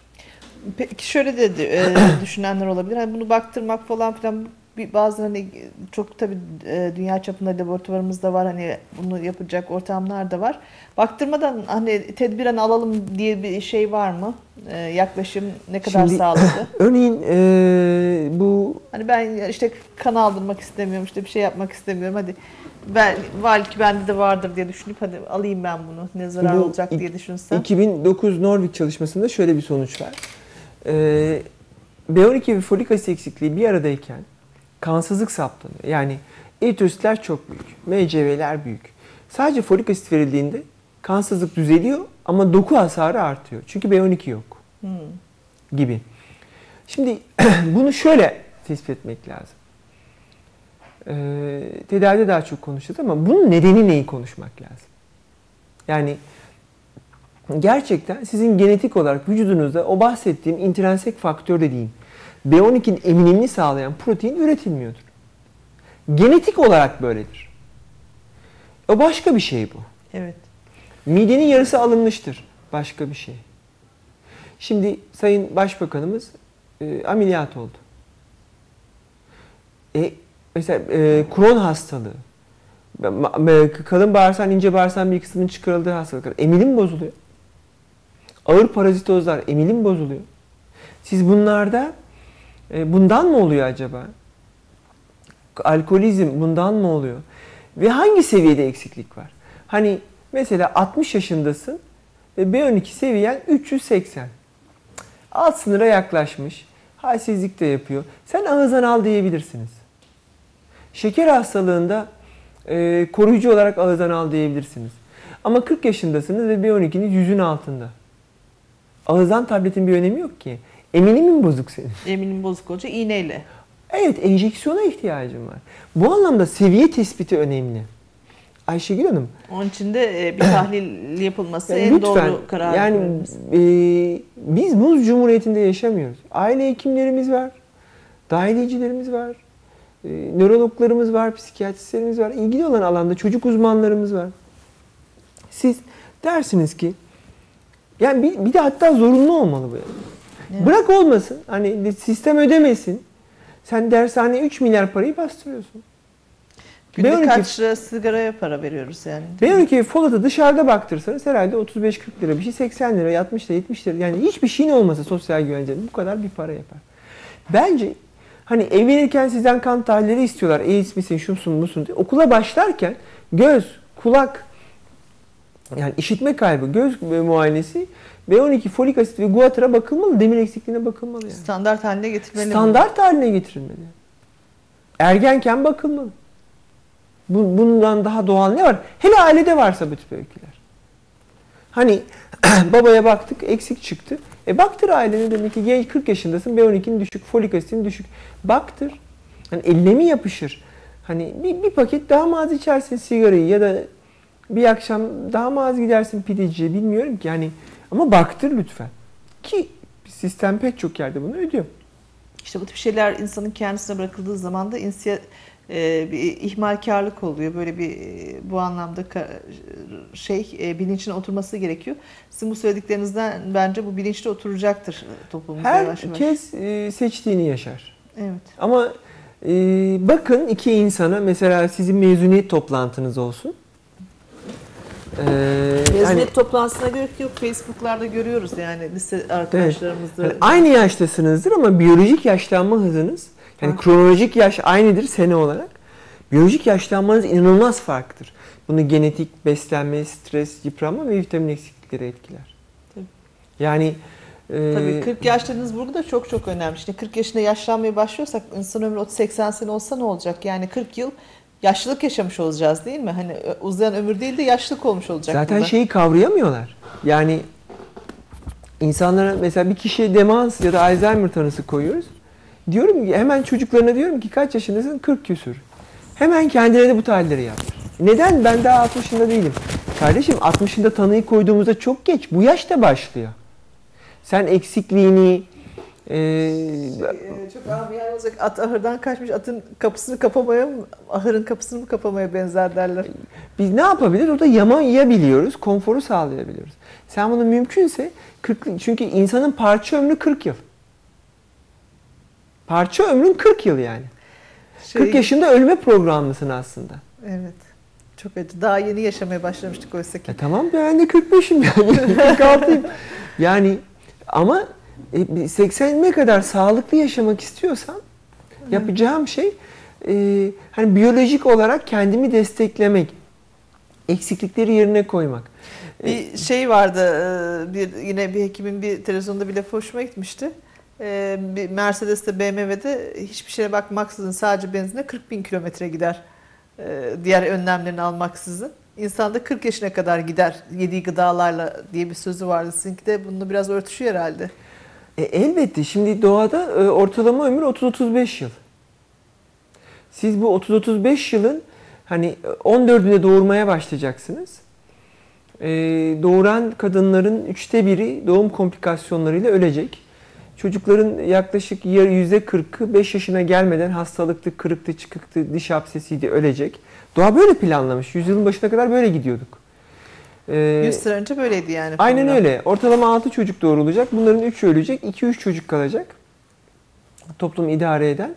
Peki şöyle de, e, düşünenler olabilir. Hani bunu baktırmak falan filan bir bazı hani çok tabii e, dünya çapında laboratuvarımız da var hani bunu yapacak ortamlar da var. Baktırmadan hani tedbiren alalım diye bir şey var mı? E, yaklaşım ne kadar Şimdi- sağlıklı? Örneğin eee, bu Hani ben işte kan aldırmak istemiyorum işte bir şey yapmak istemiyorum hadi ben belki bende de vardır diye düşünüp hadi alayım ben bunu ne zarar Bu olacak diye düşünsem. 2009 Norvik çalışmasında şöyle bir sonuç var. Ee, B12 ve folik asit eksikliği bir aradayken kansızlık saptanıyor. Yani eritrositler çok büyük, MCV'ler büyük. Sadece folik asit verildiğinde kansızlık düzeliyor ama doku hasarı artıyor. Çünkü B12 yok Hmm. gibi. Şimdi bunu şöyle tespit etmek lazım. Ee, tedavide daha çok konuşacağız ama bunun nedeni neyi konuşmak lazım? Yani gerçekten sizin genetik olarak vücudunuzda o bahsettiğim intrinsik faktör dediğim B12'nin eminimini sağlayan protein üretilmiyordur. Genetik olarak böyledir. O başka bir şey bu. Evet. Midenin yarısı alınmıştır. Başka bir şey. Şimdi Sayın Başbakanımız e, ameliyat oldu. E, mesela e, Crohn hastalığı, e, kalın bağırsağın ince bağırsağın bir kısmının çıkarıldığı hastalıklar. Emilim bozuluyor. Ağır parazitozlar emilim bozuluyor. Siz bunlarda e, bundan mı oluyor acaba? Alkolizm bundan mı oluyor? Ve hangi seviyede eksiklik var? Hani mesela 60 yaşındasın ve B12 seviyen 380. Alt sınıra yaklaşmış. Halsizlik de yapıyor. Sen ağızdan al diyebilirsiniz. Şeker hastalığında e, koruyucu olarak ağızdan al diyebilirsiniz. Ama 40 yaşındasınız ve B12'niz yüzün altında. Ağızdan tabletin bir önemi yok ki. Eminimin mi bozuk senin? Eminim bozuk olacak iğneyle. Evet, enjeksiyona ihtiyacım var. Bu anlamda seviye tespiti önemli. Ayşegül Hanım, Onun için de e, bir tahlil yapılması yani en lütfen doğru karar. yani e, biz muz cumhuriyetinde yaşamıyoruz. Aile hekimlerimiz var, dahiliyecilerimiz var, e, nörologlarımız var, psikiyatristlerimiz var, ilgili olan alanda çocuk uzmanlarımız var. Siz dersiniz ki, yani bir, bir de hatta zorunlu olmalı bu. Evet. Bırak olmasın, hani sistem ödemesin. Sen dershaneye 3 milyar parayı bastırıyorsun. Günde B12 kaç lira sigaraya para veriyoruz yani. B12 Folat'ı dışarıda baktırsanız herhalde 35-40 lira bir şey 80 lira 60 lira 70 lira yani hiçbir şeyin olmasa sosyal güvencenin bu kadar bir para yapar. Bence hani evlenirken sizden kan tahlilleri istiyorlar. AIDS misin, şumsun, busun diye. Okula başlarken göz, kulak yani işitme kaybı, göz muayenesi B12 folik asit ve guatr'a bakılmalı. Demir eksikliğine bakılmalı yani. Standart haline getirmeli. Standart haline getirilmeli. Ergenken bakılmalı. Bu- Bundan daha doğal ne var? Hele ailede varsa bu tip öyküler. Hani babaya baktık eksik çıktı. E baktır ailene demek ki genç 40 yaşındasın B12'nin düşük, folik asitin düşük. Baktır. Hani eline mi yapışır? Hani bir, bir paket daha mı az içersin sigarayı ya da bir akşam daha mı az gidersin pideciye bilmiyorum ki. Yani ama baktır lütfen. Ki sistem pek çok yerde bunu ödüyor. İşte bu tip şeyler insanın kendisine bırakıldığı zaman da insiya, e, bir ihmalkarlık oluyor. Böyle bir e, bu anlamda şey e, bilinçine oturması gerekiyor. Sizin bu söylediklerinizden bence bu bilinçli oturacaktır toplumumuzda. Herkes e, seçtiğini yaşar. Evet. Ama e, bakın iki insana mesela sizin mezuniyet toplantınız olsun. E, Mezuniyet hani- toplantısına gerek yok. Facebook'larda görüyoruz yani lise arkadaşlarımızda. hani aynı yaştasınızdır ama biyolojik yaşlanma hızınız yani Farklı. kronolojik yaş aynıdır sene olarak. Biyolojik yaşlanmanız inanılmaz farklıdır. Bunu genetik, beslenme, stres, yıpranma ve vitamin eksiklikleri etkiler. Tabii. Yani e, Tabii 40 yaşlarınız burada çok çok önemli. Şimdi 40 yaşında yaşlanmaya başlıyorsak insan ömrü 30-80 sene olsa ne olacak? Yani 40 yıl yaşlılık yaşamış olacağız değil mi? Hani uzayan ömür değil de yaşlılık olmuş olacak. Zaten burada. şeyi kavrayamıyorlar. Yani insanlara mesela bir kişiye demans ya da Alzheimer tanısı koyuyoruz. Diyorum ki hemen çocuklarına diyorum ki kaç yaşındasın? 40 küsür. Hemen kendilerine bu tahlilleri yaptır. Neden? Ben daha 60'ında değilim. Kardeşim 60'ında tanıyı koyduğumuzda çok geç. Bu yaşta başlıyor. Sen eksikliğini, e, Ee, çok amiyane olacak. At ahırdan kaçmış atın kapısını kapamaya mı, ahırın kapısını mı kapamaya benzer derler. Biz ne yapabiliriz? Orada yamayabiliyoruz, konforu sağlayabiliyoruz. Sen bunu mümkünse 40 çünkü insanın parça ömrü 40 yıl. Parça ömrün 40 yıl yani. Şey- 40 yaşında ölme programlısın aslında. Evet. Çok acı. Daha yeni yaşamaya başlamıştık oysa ki. E tamam ben de 45'im yani 46'yım. Yani ama e, 80'ime kadar sağlıklı yaşamak istiyorsam yapacağım şey e, hani biyolojik olarak kendimi desteklemek, eksiklikleri yerine koymak. E, Bir şey vardı, e, bir yine bir hekimin bir televizyonda bir lafı hoşuma gitmişti. E, Bir Mercedes'te BMW'de hiçbir şeye bakmaksızın sadece benzine 40 bin kilometre gider. Diğer önlemlerini almaksızın. İnsan da 40 yaşına kadar gider yediği gıdalarla diye bir sözü vardı. Sizinki de bununla biraz örtüşüyor herhalde. E, elbette şimdi doğada e, ortalama ömür 30-35 yıl. Siz bu 30-35 yılın hani 14'ünde doğurmaya başlayacaksınız. E, doğuran kadınların üçte biri doğum komplikasyonlarıyla ölecek. Çocukların yaklaşık %40'ı 5 yaşına gelmeden hastalıktı, kırıktı, çıkıktı, diş hapsesiydi ölecek. Doğa böyle planlamış. Yüzyılın başına kadar böyle gidiyorduk. Ee, 100 sene önce böyleydi yani. Aynen program. öyle. Ortalama 6 çocuk doğurulacak. Bunların 3'ü ölecek. 2-3 çocuk kalacak. Toplum idare eden.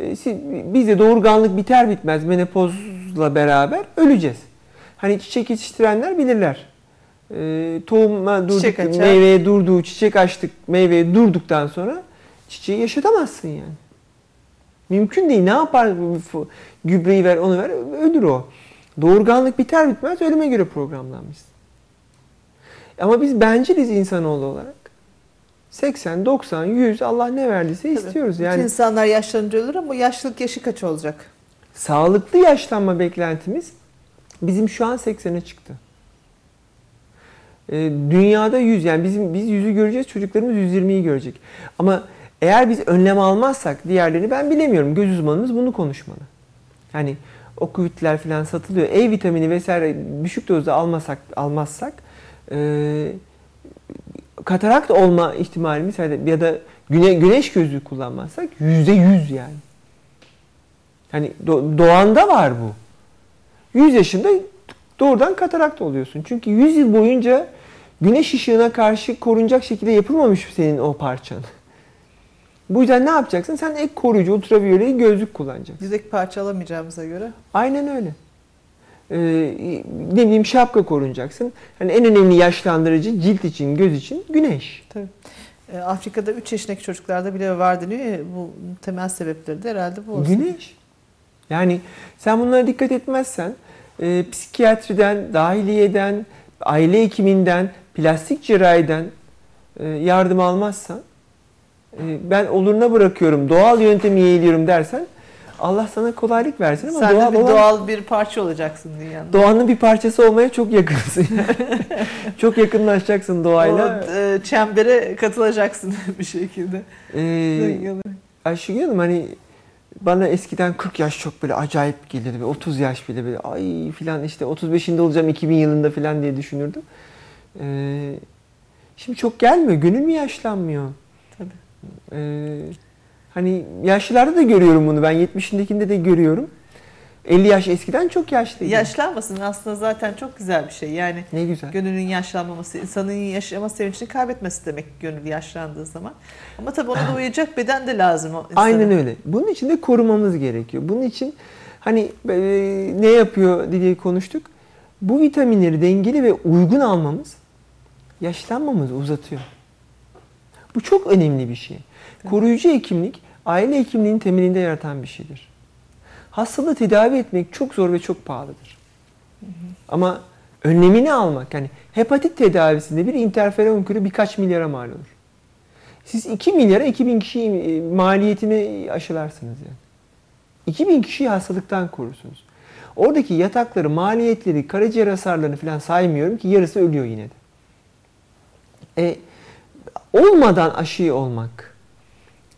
Ee, siz- Biz de doğurganlık biter bitmez menopozla beraber öleceğiz. Hani çiçek yetiştirenler bilirler. Ee, tohuma durduk, Çiçek açar. meyveye durduğu, çiçek açtık, meyveye durduktan sonra çiçeği yaşatamazsın yani. Mümkün değil. Ne yapar? Gübreyi ver, onu ver, ölür o. Doğurganlık biter bitmez ölüme göre programlanmışsın. Ama biz benciliz insanoğlu olarak. 80, 90, 100 Allah ne verdiyse Tabii. istiyoruz. Bütün Yani insanlar yaşlanınca ölür ama yaşlılık yaşı kaç olacak? sağlıklı yaşlanma beklentimiz bizim şu an 80'e çıktı. Ee, dünyada 100 yani bizim biz 100'ü göreceğiz çocuklarımız 120'yi görecek. Ama eğer biz önlem almazsak diğerlerini ben bilemiyorum. Göz uzmanımız bunu konuşmalı. Yani okuvitler falan satılıyor. E vitamini vesaire düşük dozda almasak almazsak e, katarakt olma ihtimalimiz ya da güne, güneş gözlüğü kullanmazsak yüzde yüz yani. Hani do- doğanda var bu. 100 yaşında doğrudan katarakt oluyorsun. Çünkü 100 yıl boyunca güneş ışığına karşı korunacak şekilde yapılmamış senin o parçan. Bu yüzden ne yapacaksın? Sen ek koruyucu ultraviyole gözlük kullanacaksın. Yedek parça alamayacağımıza göre. Aynen öyle. Ee, ne bileyim şapka korunacaksın. Hani en önemli yaşlandırıcı cilt için, göz için güneş. Tabii. E, Afrika'da 3 yaşındaki çocuklarda bile var deniyor ya, bu temel sebepleri de herhalde bu olsun. Güneş. Yani sen bunlara dikkat etmezsen e, psikiyatriden, dahiliyeden, aile hekiminden, plastik cerrahiden e, yardım almazsan ben oluruna bırakıyorum, doğal yöntemi yeğliyorum dersen Allah sana kolaylık versin ama Sen doğal de bir olan- doğal bir parça olacaksın dünyanın. doğanın bir parçası olmaya çok yakınsın. çok yakınlaşacaksın doğayla. O e, çembere katılacaksın bir şekilde. Ee, Ayşegül Hanım hani bana eskiden 40 yaş çok böyle acayip gelirdi. Ve 30 yaş bile böyle ay filan işte 35'inde olacağım 2000 yılında filan diye düşünürdüm. Ee, şimdi çok gelmiyor. Gönül mü yaşlanmıyor? Ee, hani yaşlılarda da görüyorum bunu. Ben 70'indekinde de görüyorum. 50 yaş eskiden çok yaşlıydı. Yaşlanmasın aslında zaten çok güzel bir şey. Yani Ne güzel. gönlün yaşlanmaması, insanın yaşama sevincini kaybetmesi demek gönül yaşlandığı zaman. Ama tabii ona da uyacak beden de lazım. o insana. Aynen öyle. Bunun için de korumamız gerekiyor. Bunun için hani e, ne yapıyor diye konuştuk. Bu vitaminleri dengeli ve uygun almamız yaşlanmamızı uzatıyor. Bu çok önemli bir şey. Koruyucu hekimlik aile hekimliğinin temelinde yaratan bir şeydir. Hastalığı tedavi etmek çok zor ve çok pahalıdır. Ama önlemini almak yani hepatit tedavisinde bir interferon kürü birkaç milyara mal olur. Siz 2 milyara 2000 kişi e, maliyetini aşılarsınız yani. 2000 kişiyi hastalıktan korursunuz. Oradaki yatakları, maliyetleri, karaciğer hasarlarını falan saymıyorum ki yarısı ölüyor yine de. E, olmadan aşı olmak,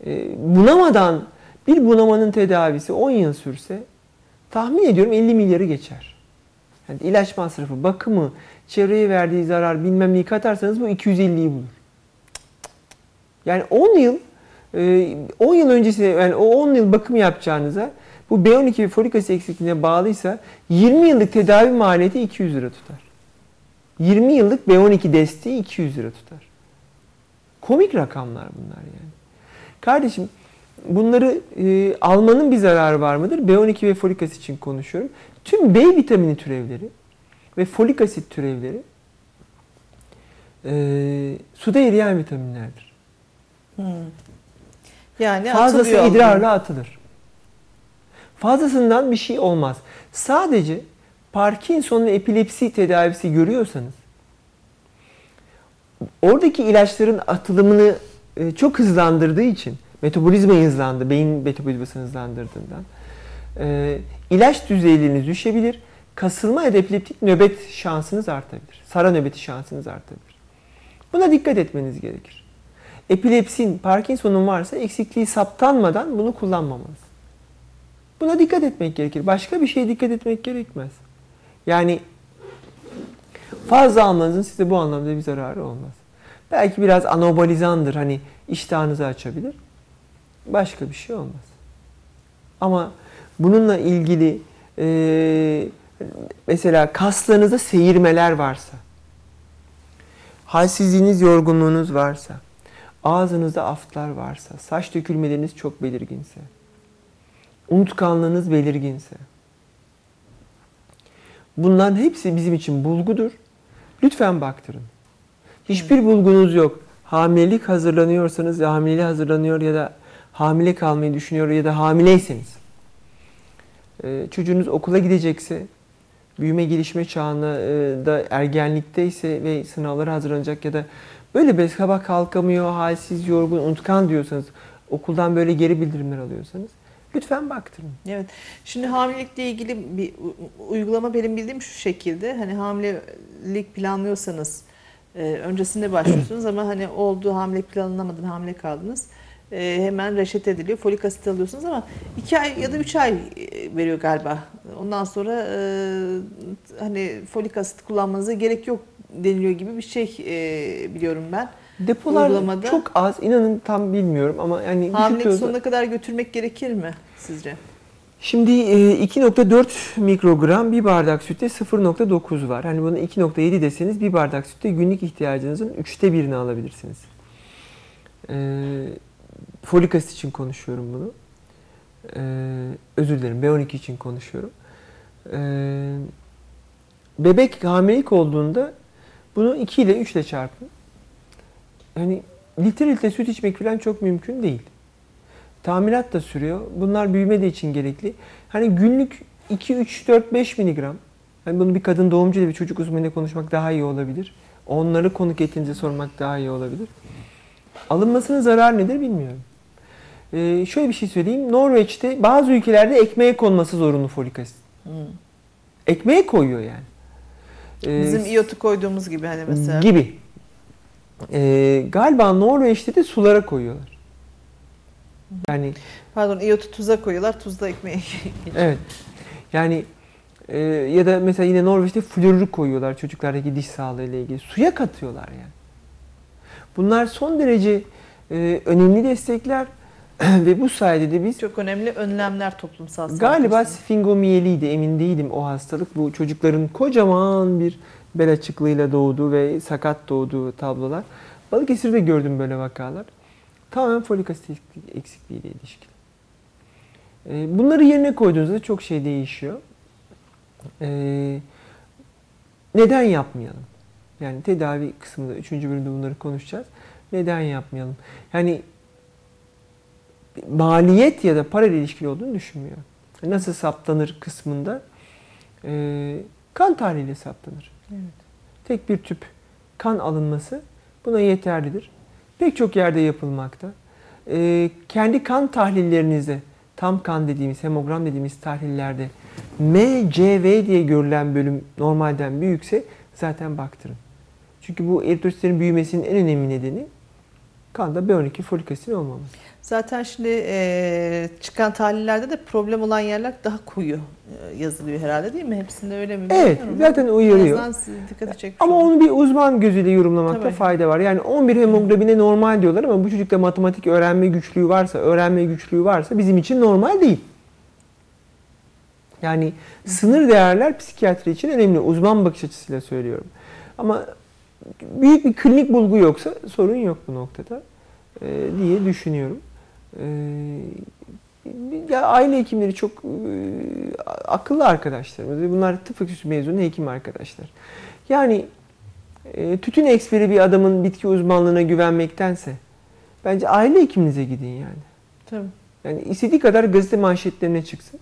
e, bunamadan bir bunamanın tedavisi 10 yıl sürse tahmin ediyorum 50 milyarı geçer. Yani ilaç masrafı, bakımı, çevreye verdiği zarar bilmem neyi katarsanız bu 250'yi bulur. Yani 10 yıl e, 10 yıl öncesine yani o 10 yıl bakım yapacağınıza bu B12 ve folik asit eksikliğine bağlıysa 20 yıllık tedavi maliyeti 200 lira tutar. 20 yıllık B12 desteği 200 lira tutar. Komik rakamlar bunlar yani. Kardeşim bunları e, almanın bir zararı var mıdır? B12 ve folik asit için konuşuyorum. Tüm B vitamini türevleri ve folik asit türevleri e, suda eriyen vitaminlerdir. Hmm. Yani Fazlası idrarla atılır. Fazlasından bir şey olmaz. Sadece Parkinson ve epilepsi tedavisi görüyorsanız oradaki ilaçların atılımını e, çok hızlandırdığı için metabolizmayı hızlandı, beyin metabolizmasını hızlandırdığından e, ilaç düzeyleriniz düşebilir. Kasılma ya epileptik nöbet şansınız artabilir. Sara nöbeti şansınız artabilir. Buna dikkat etmeniz gerekir. epilepsin, Parkinson'un varsa eksikliği saptanmadan bunu kullanmamanız. Buna dikkat etmek gerekir. Başka bir şeye dikkat etmek gerekmez. Yani fazla almanızın size bu anlamda bir zararı olmaz. Belki biraz anabolizandır. Hani iştahınızı açabilir. Başka bir şey olmaz. Ama bununla ilgili e, mesela kaslarınızda seyirmeler varsa, halsizliğiniz, yorgunluğunuz varsa, ağzınızda aftlar varsa, saç dökülmeleriniz çok belirginse, unutkanlığınız belirginse, bunların hepsi bizim için bulgudur. Lütfen baktırın. Hiçbir bulgunuz yok. Hamilelik hazırlanıyorsanız, ya hamileliğe hazırlanıyor ya da hamile kalmayı düşünüyor ya da hamileyseniz, e, çocuğunuz okula gidecekse, büyüme gelişme çağında e, da ergenlikteyse ve sınavlara hazırlanacak ya da böyle bir sabah kalkamıyor, halsiz, yorgun, unutkan diyorsanız, okuldan böyle geri bildirimler alıyorsanız lütfen baktırın. Evet. Şimdi hamilelikle ilgili bir uygulama benim bildiğim şu şekilde. Hani hamilelik planlıyorsanız e, öncesinde başlıyorsunuz ama hani oldu hamilelik planlanamadın hamile kaldınız. E, hemen reçete ediliyor. Folik asit alıyorsunuz ama 2 ay ya da 3 ay e, veriyor galiba. Ondan sonra e, hani folik asit kullanmanıza gerek yok deniliyor gibi bir şey e, biliyorum ben. Depolar Uygulamada- çok az, inanın tam bilmiyorum ama yani Hamilelik dozda- sonuna kadar götürmek gerekir mi sizce? Şimdi e, 2.4 mikrogram bir bardak sütte 0.9 var. Hani bunu 2.7 deseniz bir bardak sütte günlük ihtiyacınızın üçte birini alabilirsiniz. E, folik asit için konuşuyorum bunu. E, özür dilerim B12 için konuşuyorum. E, bebek hamilelik olduğunda bunu 2 ile 3 ile çarpın. Hani litre litre süt içmek falan çok mümkün değil. Tamirat da sürüyor. Bunlar büyüme de için gerekli. Hani günlük 2, 3, 4, 5 miligram. Hani bunu bir kadın doğumcu ile bir çocuk uzmanıyla konuşmak daha iyi olabilir. Onları konuk ettiğinizde sormak daha iyi olabilir. Alınmasının zararı nedir bilmiyorum. Ee, şöyle bir şey söyleyeyim. Norveç'te bazı ülkelerde ekmeğe konması zorunlu folik asit. Hmm. Ekmeğe koyuyor yani. Ee, Bizim iyotu koyduğumuz gibi hani mesela. Gibi. Ee, galiba Norveç'te de sulara koyuyorlar. Yani Pardon iyotu tuza koyuyorlar. Tuzda ekmeğe Evet. Yani e, ya da mesela yine Norveç'te florür koyuyorlar çocuklardaki diş sağlığı ile ilgili. Suya katıyorlar yani. Bunlar son derece e, önemli destekler ve bu sayede de biz Çok önemli önlemler toplumsal galiba sfingomiyeliydi emin değilim o hastalık. Bu çocukların kocaman bir bel açıklığıyla doğduğu ve sakat doğduğu tablolar. Balıkesir'de gördüm böyle vakalar. Tamamen folik asit eksikliğiyle ilişkili. E, Bunları yerine koyduğunuzda çok şey değişiyor. E, neden yapmayalım? Yani tedavi kısmında, üçüncü bölümde bunları konuşacağız. Neden yapmayalım? Yani maliyet ya da para ile ilişkili olduğunu düşünmüyorum. Nasıl saptanır kısmında e, kan tahliliyle saptanır. Evet. Tek bir tüp kan alınması buna yeterlidir. Pek çok yerde yapılmakta. E, kendi kan tahlillerinizde, tam kan dediğimiz, hemogram dediğimiz tahlillerde MCV diye görülen bölüm normalden büyükse zaten baktırın. Çünkü bu eritrositlerin büyümesinin en önemli nedeni kanda B12 folik asitin olmaması. Zaten şimdi e, çıkan tahlillerde de problem olan yerler daha koyu yazılıyor herhalde değil mi? Hepsinde öyle mi? Evet, bilmiyorum. zaten En uyarıyor. Ama onu bir uzman gözüyle yorumlamakta Tabii. fayda var. Yani 11 hemoglobine normal diyorlar ama bu çocukta matematik öğrenme güçlüğü varsa, öğrenme güçlüğü varsa bizim için normal değil. Yani sınır değerler psikiyatri için önemli. Uzman bakış açısıyla söylüyorum. Ama büyük bir klinik bulgu yoksa sorun yok bu noktada e, diye düşünüyorum. E, ya aile hekimleri çok e, akıllı arkadaşlarımız bunlar tıp fakültesi mezunu hekim arkadaşlar. Yani e, tütün eksperi bir adamın bitki uzmanlığına güvenmektense bence aile hekiminize gidin yani. Tabii. Yani istediği kadar gazete manşetlerine çıksın.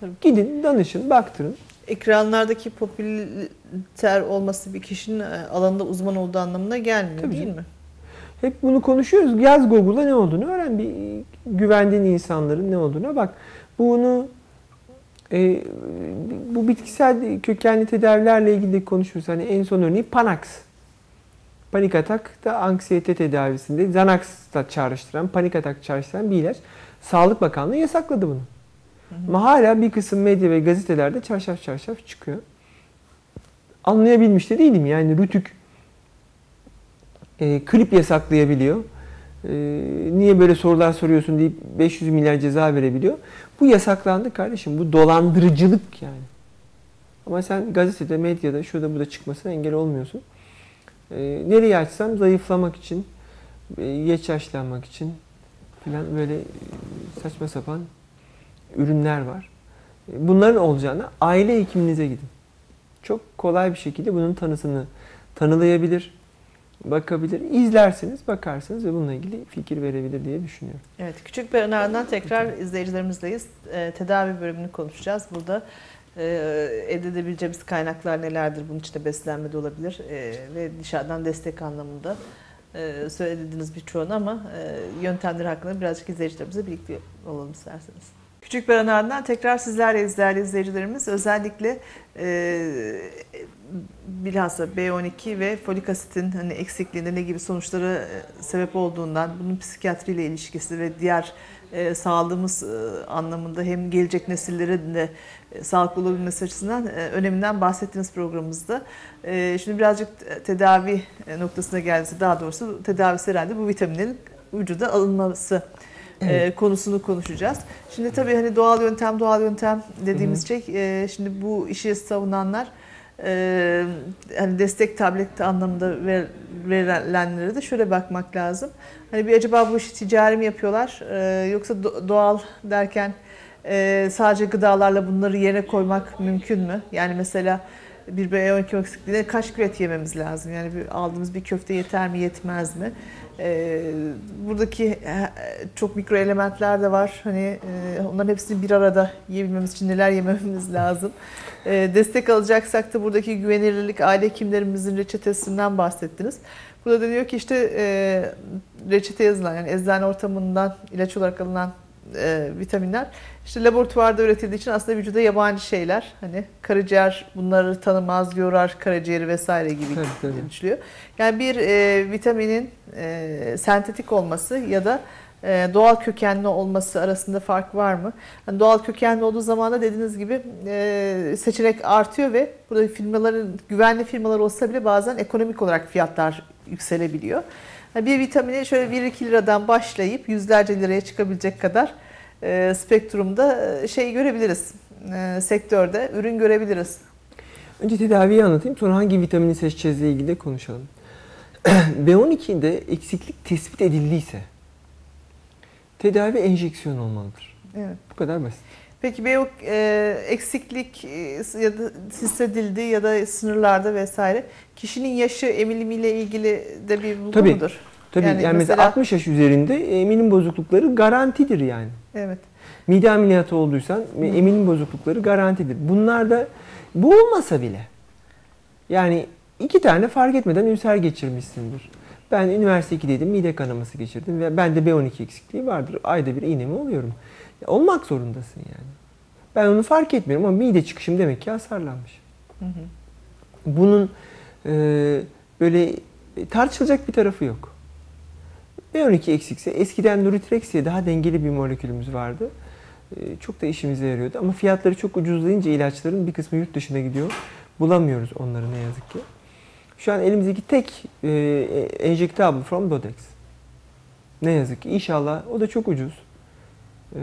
Tabii. Gidin, danışın, baktırın. Ekranlardaki popüler olması bir kişinin e, alanında uzman olduğu anlamına gelmiyor Tabii değil canım. mi? Hep bunu konuşuyoruz. Yaz Google'da ne olduğunu öğren. Bir güvendiğin insanların ne olduğuna bak. Bunu e, bu bitkisel kökenli tedavilerle ilgili de konuşuyoruz. Hani en son örneği Panax. Panik atak da anksiyete tedavisinde Xanax da çağrıştıran, panik atak çağrıştıran bir ilaç. Sağlık Bakanlığı yasakladı bunu. Ama hala bir kısım medya ve gazetelerde çarşaf çarşaf çıkıyor. Anlayabilmiş de değilim yani Rütük e, klip yasaklayabiliyor. E, niye böyle sorular soruyorsun deyip 500 milyar ceza verebiliyor. Bu yasaklandı kardeşim. Bu dolandırıcılık yani. Ama sen gazetede, medyada, şurada burada çıkmasına engel olmuyorsun. E, nereye açsam zayıflamak için, e, geç yaşlanmak için falan böyle e, saçma sapan ürünler var. E, Bunların olacağına aile hekiminize gidin. Çok kolay bir şekilde bunun tanısını tanılayabilir, bakabilir. İzlersiniz, bakarsınız ve bununla ilgili fikir verebilir diye düşünüyorum. Evet, küçük bir öneriden tekrar izleyicilerimizleyiz. Ee, tedavi bölümünü konuşacağız. Burada e, elde edebileceğimiz kaynaklar nelerdir? Bunun içinde beslenme de olabilir e, ve dışarıdan destek anlamında e, söylediniz birçoğunu ama e, yöntemleri hakkında birazcık izleyicilerimizle birlikte olalım isterseniz. Küçük bir önerden tekrar sizlerle izleyicilerimiz. Özellikle e, bilhassa B12 ve folik asitin hani eksikliğinde ne gibi sonuçlara e, sebep olduğundan, bunun psikiyatriyle ilişkisi ve diğer e, sağlığımız e, anlamında hem gelecek nesillere de e, sağlıklı olabilmesi açısından e, öneminden bahsettiğiniz programımızda. E, şimdi birazcık tedavi e, noktasına geldi. Daha doğrusu tedavisi herhalde bu vitaminlerin vücuda alınması e, konusunu konuşacağız. Şimdi tabii hani doğal yöntem doğal yöntem dediğimiz Hı şey e, şimdi bu işi savunanlar e, hani destek tablet anlamında ver, verilenlere de şöyle bakmak lazım. Hani bir acaba bu işi ticari mi yapıyorlar e, yoksa do- doğal derken e, sadece gıdalarla bunları yerine koymak mümkün mü? Yani mesela bir B12 eksikliğinde kaç kilo et yememiz lazım? Yani bir, aldığımız bir köfte yeter mi yetmez mi? E, buradaki e, çok mikro elementler de var. Hani e, onların hepsini bir arada yiyebilmemiz için neler yememiz lazım? E, destek alacaksak da buradaki güvenilirlik aile hekimlerimizin reçetesinden bahsettiniz. Burada deniyor ki işte e, reçete yazılan yani eczane ortamından ilaç olarak alınan e, vitaminler işte laboratuvarda üretildiği için aslında vücuda yabancı şeyler. Hani karaciğer bunları tanımaz, yorar karaciğeri vesaire gibi düşünülüyor. Yani bir e, vitaminin e, sentetik olması ya da e, doğal kökenli olması arasında fark var mı? Hani doğal kökenli olduğu zaman da dediğiniz gibi e, seçenek artıyor ve burada firmaların güvenli firmalar olsa bile bazen ekonomik olarak fiyatlar yükselebiliyor. Bir vitamini şöyle 1-2 liradan başlayıp yüzlerce liraya çıkabilecek kadar e, spektrumda e, şey görebiliriz. E, sektörde ürün görebiliriz. Önce tedaviyi anlatayım sonra hangi vitamini seçeceğizle ilgili de konuşalım. B12'de eksiklik tespit edildiyse tedavi enjeksiyon olmalıdır. Evet. Bu kadar basit. Peki B e, eksiklik e, ya da hissedildi ya da sınırlarda vesaire kişinin yaşı emilimiyle ilgili de bir bulgu Tabii. mudur? Tabii yani, Yani mesela, mesela- 60 yaş üzerinde eminim bozuklukları garantidir yani. Evet. Mide ameliyatı olduysan eminim bozuklukları garantidir. Bunlar da bu olmasa bile yani iki tane fark etmeden ülser geçirmişsindir. Ben üniversite 2'deydim mide kanaması geçirdim ve bende B12 eksikliği vardır. Ayda bir iğnemi oluyorum. Ya olmak zorundasın yani. Ben onu fark etmiyorum ama mide çıkışım demek ki hasarlanmış. Hı hı. Bunun e, böyle tartışılacak bir tarafı yok. B12 eksikse eskiden Nurtrex daha dengeli bir molekülümüz vardı. E, çok da işimize yarıyordu ama fiyatları çok ucuzlayınca ilaçların bir kısmı yurt dışına gidiyor. Bulamıyoruz onları ne yazık ki. Şu an elimizdeki tek e, enjektable from Dodex. Ne yazık ki. İnşallah o da çok ucuz. E,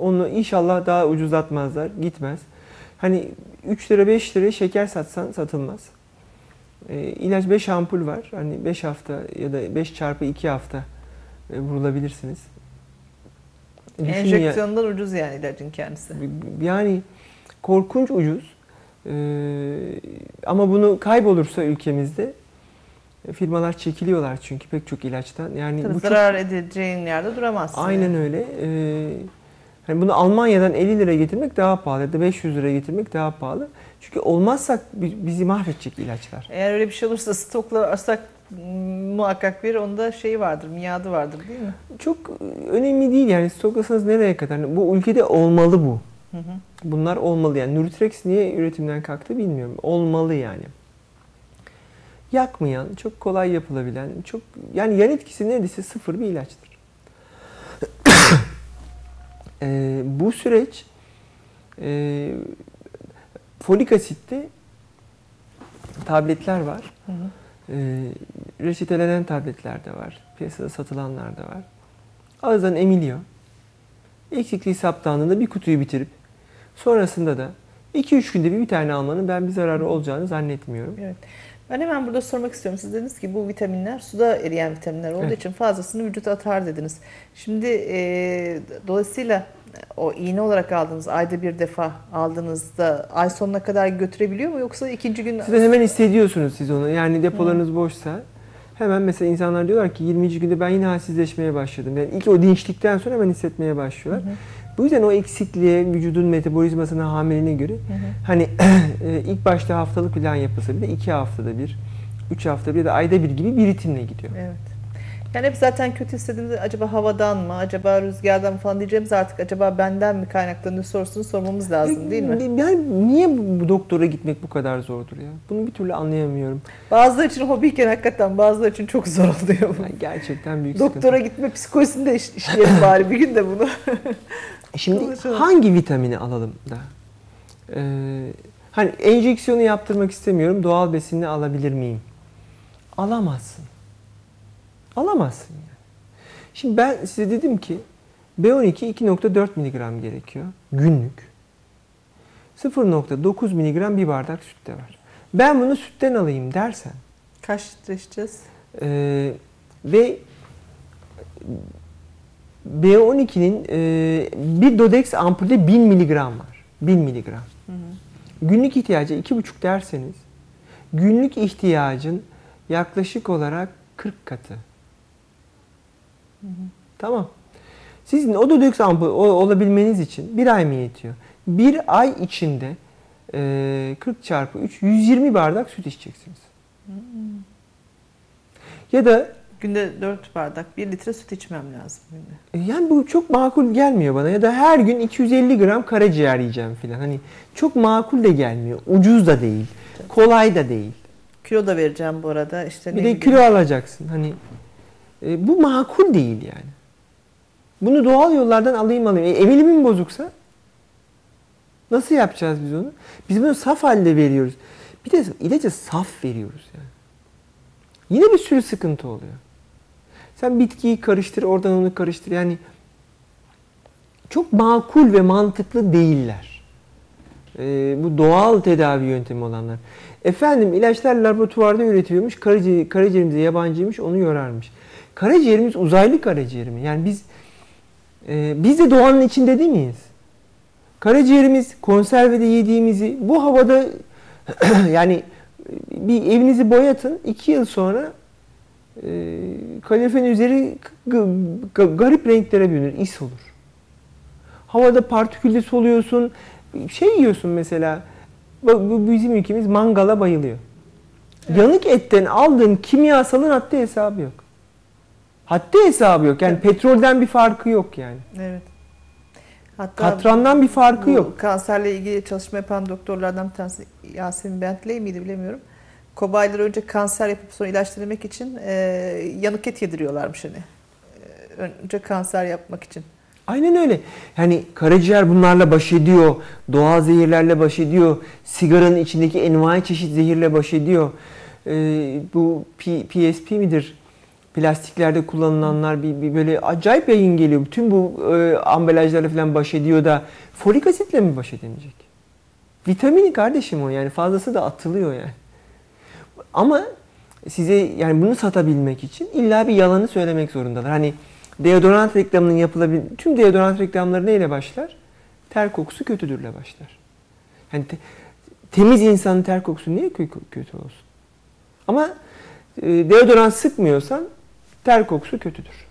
onu inşallah daha ucuzlatmazlar. Gitmez. Hani 3 lira 5 liraya şeker satsan satılmaz. E, ilaç 5 ampul var. Hani 5 hafta ya da 5 çarpı 2 hafta e, vurulabilirsiniz. Düşün ya- Enjeksiyondan ucuz yani ilacın kendisi. yani korkunç ucuz. Ee, ama bunu kaybolursa ülkemizde firmalar çekiliyorlar çünkü pek çok ilaçtan. Yani Tabii bu çok zarar edeceğin yerde duramazsın. aynen yani. öyle. Ee, hani bunu Almanya'dan 50 lira getirmek daha pahalı ya da 500 lira getirmek daha pahalı. Çünkü olmazsak bi- bizi mahvedecek ilaçlar. Eğer öyle bir şey olursa stoklarsak m, muhakkak bir onda şey vardır, miadı vardır değil mi? Çok e, önemli değil yani stoklasanız nereye kadar? Bu ülkede olmalı bu. Hı hı. Bunlar olmalı yani. Nurtrex niye üretimden kalktı bilmiyorum. Olmalı yani. Yakmayan, çok kolay yapılabilen, çok yani yan etkisi neredeyse sıfır bir ilaçtır. Ee, bu süreç e, folik asitte tabletler var. Hı hı. E, reçetelenen tabletler de var. Piyasada satılanlar da var. Ağızdan emiliyor. Eksikliği saptandığında bir kutuyu bitirip sonrasında da 2-3 günde bir, bir tane almanın ben bir zararı olacağını zannetmiyorum. Evet. Ben hemen burada sormak istiyorum. Siz dediniz ki bu vitaminler suda eriyen vitaminler olduğu Evet. için fazlasını vücuda atar dediniz. Şimdi e, dolayısıyla o iğne olarak aldığınız ayda bir defa aldığınızda ay sonuna kadar götürebiliyor mu yoksa ikinci gün Siz hemen hissediyorsunuz siz onu. Yani depolarınız boşsa hemen mesela insanlar diyorlar ki 20. günde ben yine halsizleşmeye başladım. Yani ilk o dinçlikten sonra hemen hissetmeye başlıyorlar. Hı hı. Bu yüzden o eksikliğe, vücudun metabolizmasına, hamileliğine göre Hı hı. hani e, ilk başta haftalık plan yapılsa bile iki haftada bir, üç haftada bir ya da ayda bir gibi bir ritimle gidiyor. Evet. Yani hep zaten kötü istediğimizde acaba havadan mı, acaba rüzgardan mı falan diyeceğimiz artık acaba benden mi kaynaklanıyor sorusunu sormamız lazım değil mi? Yani niye bu, doktora gitmek bu kadar zordur ya? Bunu bir türlü anlayamıyorum. Bazıları için hobiyken hakikaten bazıları için çok zor oluyor bu. Yani gerçekten büyük Doktora gitme psikolojisini de iş, işleyelim bari bir gün de bunu. sıkıntı. Şimdi konuşalım. hangi vitamini alalım da? Ee, hani enjeksiyonu yaptırmak istemiyorum. Doğal besinini alabilir miyim? Alamazsın. Alamazsın yani. Şimdi ben size dedim ki B12 2.4 mg gerekiyor günlük. 0.9 mg bir bardak sütte var. Ben bunu sütten alayım dersen Kaç litre içeceğiz? Ee, ve B12'nin e, bir Dodex ampulde 1000 miligram var. 1000 miligram. Hı hı. Günlük ihtiyacı 2,5 derseniz günlük ihtiyacın yaklaşık olarak 40 katı. Tamam. Sizin o Dodex ampul olabilmeniz için bir ay mı yetiyor? Bir ay içinde e, 40 çarpı 3 120 bardak süt içeceksiniz. Ya da Günde 4 bardak, 1 litre süt içmem lazım günde. E, Yani bu çok makul gelmiyor bana ya da her gün 250 gram karaciğer yiyeceğim filan. Hani çok makul de gelmiyor. Ucuz da değil. Kolay da değil. Kilo da vereceğim bu arada. İşte Bir de bileyim. kilo alacaksın. Hani e, bu makul değil yani. Bunu doğal yollardan alayım alayım. E, emilimim bozuksa nasıl yapacağız biz onu? Biz bunu saf halde veriyoruz. Bir de ilacı saf veriyoruz yani. Yine bir sürü sıkıntı oluyor. Sen bitkiyi karıştır, oradan onu karıştır. Yani çok makul ve mantıklı değiller. Ee, bu doğal tedavi yöntemi olanlar. Efendim ilaçlar laboratuvarda üretiliyormuş, karaciğer, karaciğerimize yabancıymış, onu yorarmış. Karaciğerimiz uzaylı karaciğer mi? Yani biz e, biz de doğanın içinde değil miyiz? Karaciğerimiz konservede yediğimizi bu havada yani bir evinizi boyatın iki yıl sonra e, kaloriferin üzeri garip renklere bürünür, is olur. Havada partikülde soluyorsun, şey yiyorsun mesela, bu bizim ülkemiz mangala bayılıyor. Yanık etten aldığın kimyasalın haddi hesabı yok. Haddi hesabı yok. Yani Evet. petrolden bir farkı yok yani. Evet. Hatta Katrandan bir farkı yok. Kanserle ilgili çalışma yapan doktorlardan bir tanesi Yasemin Bentley miydi bilemiyorum. Kobayları önce kanser yapıp sonra ilaç denemek için e, yanık et yediriyorlarmış hani. E, önce kanser yapmak için. Aynen öyle. Yani karaciğer bunlarla baş ediyor. Doğal zehirlerle baş ediyor. Sigaranın içindeki envai çeşit zehirle baş ediyor. Ee, bu P- PSP midir? Plastiklerde kullanılanlar bir, bir böyle acayip yayın geliyor. Bütün bu e, ambalajlarla falan baş ediyor da folik asitle mi baş edemeyecek? Vitamini kardeşim o yani fazlası da atılıyor yani. Ama size yani bunu satabilmek için illa bir yalanı söylemek zorundalar. Hani deodorant reklamının yapılabil tüm deodorant reklamları neyle başlar? Ter kokusu kötüdürle başlar. Yani te- temiz insanın ter kokusu niye kö- kötü olsun? Ama e, deodorant sıkmıyorsan ter kokusu kötüdür.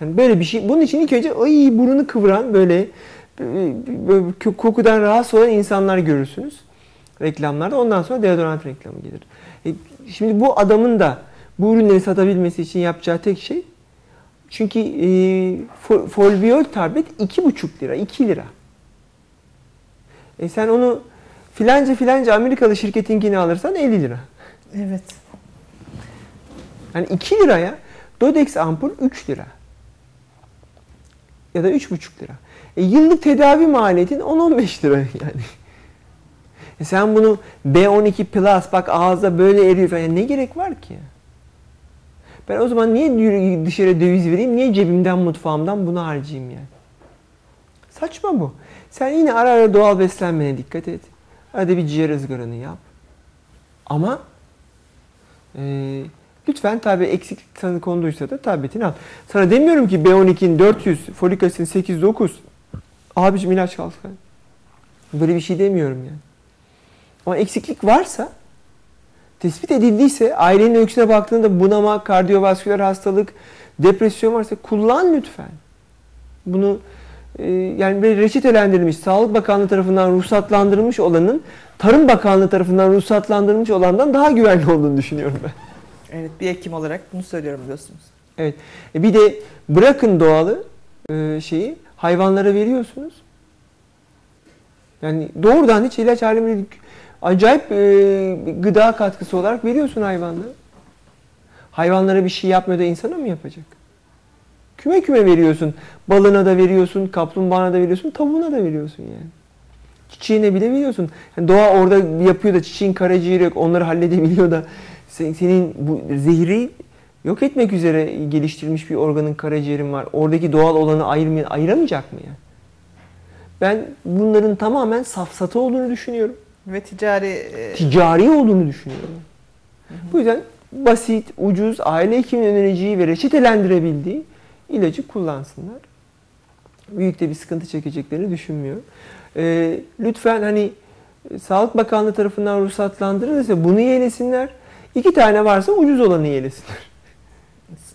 Yani böyle bir şey. Bunun için ilk önce ay burnunu kıvıran böyle, e, böyle kö- kokudan rahatsız olan insanlar görürsünüz reklamlarda. Ondan sonra deodorant reklamı gelir. E, şimdi bu adamın da bu ürünleri satabilmesi için yapacağı tek şey çünkü e, fo- folbiol tablet 2,5 lira, 2 lira. E sen onu filanca filanca Amerikalı şirketinkini alırsan 50 lira. Evet. Yani 2 liraya Dodex ampul 3 lira. Ya da 3,5 lira. E, yıllık tedavi maliyetin 10-15 lira yani. E sen bunu B12 Plus bak ağızda böyle eriyor falan. Yani ne gerek var ki? Ben o zaman niye dışarı döviz vereyim? Niye cebimden mutfağımdan bunu harcayayım yani? Saçma bu. Sen yine ara ara doğal beslenmene dikkat et. Arada bir ciğer ızgaranı yap. Ama e, lütfen tabi eksiklik sana konduysa da tabletini al. Sana demiyorum ki B12'in 400, folik asitin 8-9. Abicim ilaç kalsın. Böyle bir şey demiyorum yani. Ama eksiklik varsa tespit edildiyse ailenin öyküsüne baktığında bunama, kardiyovasküler hastalık, depresyon varsa kullan lütfen. Bunu e, yani bir reçetelendirilmiş, Sağlık Bakanlığı tarafından ruhsatlandırılmış olanın Tarım Bakanlığı tarafından ruhsatlandırılmış olandan daha güvenli olduğunu düşünüyorum ben. Evet bir hekim olarak bunu söylüyorum diyorsunuz. Evet. E bir de bırakın doğalı e, şeyi hayvanlara veriyorsunuz. Yani doğrudan hiç ilaç alemine acayip e, gıda katkısı olarak veriyorsun hayvanlara. Hayvanlara bir şey yapmıyor da insana mı yapacak? Küme küme veriyorsun. Balına da veriyorsun, kaplumbağana da veriyorsun, tavuğuna da veriyorsun yani. Çiçeğine bile veriyorsun. Yani doğa orada yapıyor da çiçeğin karaciğeri yok, onları halledebiliyor da senin bu zehri yok etmek üzere geliştirilmiş bir organın karaciğerin var. Oradaki doğal olanı ayırmay ayıramayacak mı yani? Ben bunların tamamen safsatı olduğunu düşünüyorum. Ve ticari... E... Ticari olduğunu düşünüyorum. Hı hı. Bu yüzden basit, ucuz, aile hekiminin önereceği ve reçetelendirebildiği ilacı kullansınlar. Büyük de bir sıkıntı çekeceklerini düşünmüyorum. Ee, lütfen hani Sağlık Bakanlığı tarafından ruhsatlandırılırsa bunu yelesinler. İki tane varsa ucuz olanı yelesinler.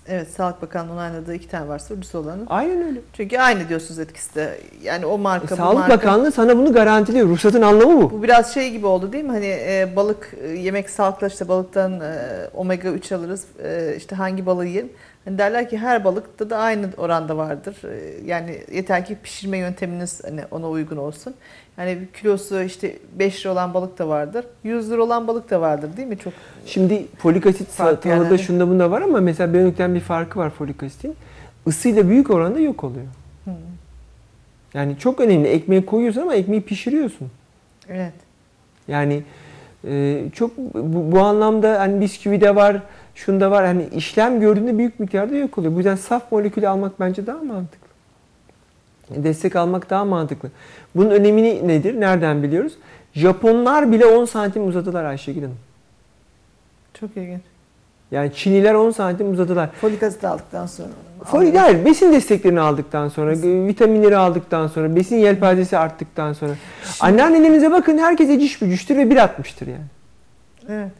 Evet, Sağlık Bakanlığı onayladığı iki tane varsa ucuz olanı. Aynen öyle. Çünkü aynı diyorsunuz etkisi de. Yani o marka, e, bu Sağlık marka. Bakanlığı sana bunu garantiliyor. Ruhsatın anlamı bu. Bu biraz şey gibi oldu değil mi? Hani e, balık e, yemek sağlıklı işte balıktan e, omega 3 alırız. E, işte hangi balığı yiyelim? Hani derler ki her balıkta da aynı oranda vardır. E, yani yeter ki pişirme yönteminiz hani ona uygun olsun. Yani kilosu işte 5 lira olan balık da vardır. 100 lira olan balık da vardır değil mi? Çok Şimdi folik asit tavırda yani. şunda bunda var ama mesela Benok'tan bir farkı var folik asitin. Isıyla büyük oranda yok oluyor. Hı. Yani çok önemli. Ekmeği koyuyorsun ama ekmeği pişiriyorsun. Evet. Yani e, çok bu, bu anlamda hani bisküvide var, şunda var. Hani işlem gördüğünde büyük miktarda yok oluyor. Bu yüzden saf molekülü almak bence daha mantıklı. Destek almak daha mantıklı. Bunun önemi nedir? Nereden biliyoruz? Japonlar bile 10 santim uzadılar Ayşegül Hanım. Çok ilginç. Yani Çinliler 10 santim uzadılar. Folik asit aldıktan sonra. Folik hayır, besin desteklerini aldıktan sonra, vitaminleri aldıktan sonra, besin yelpazesi arttıktan sonra. Anneannelerinize bakın herkes eciş bücüştür ve 1.60'tır yani. Evet.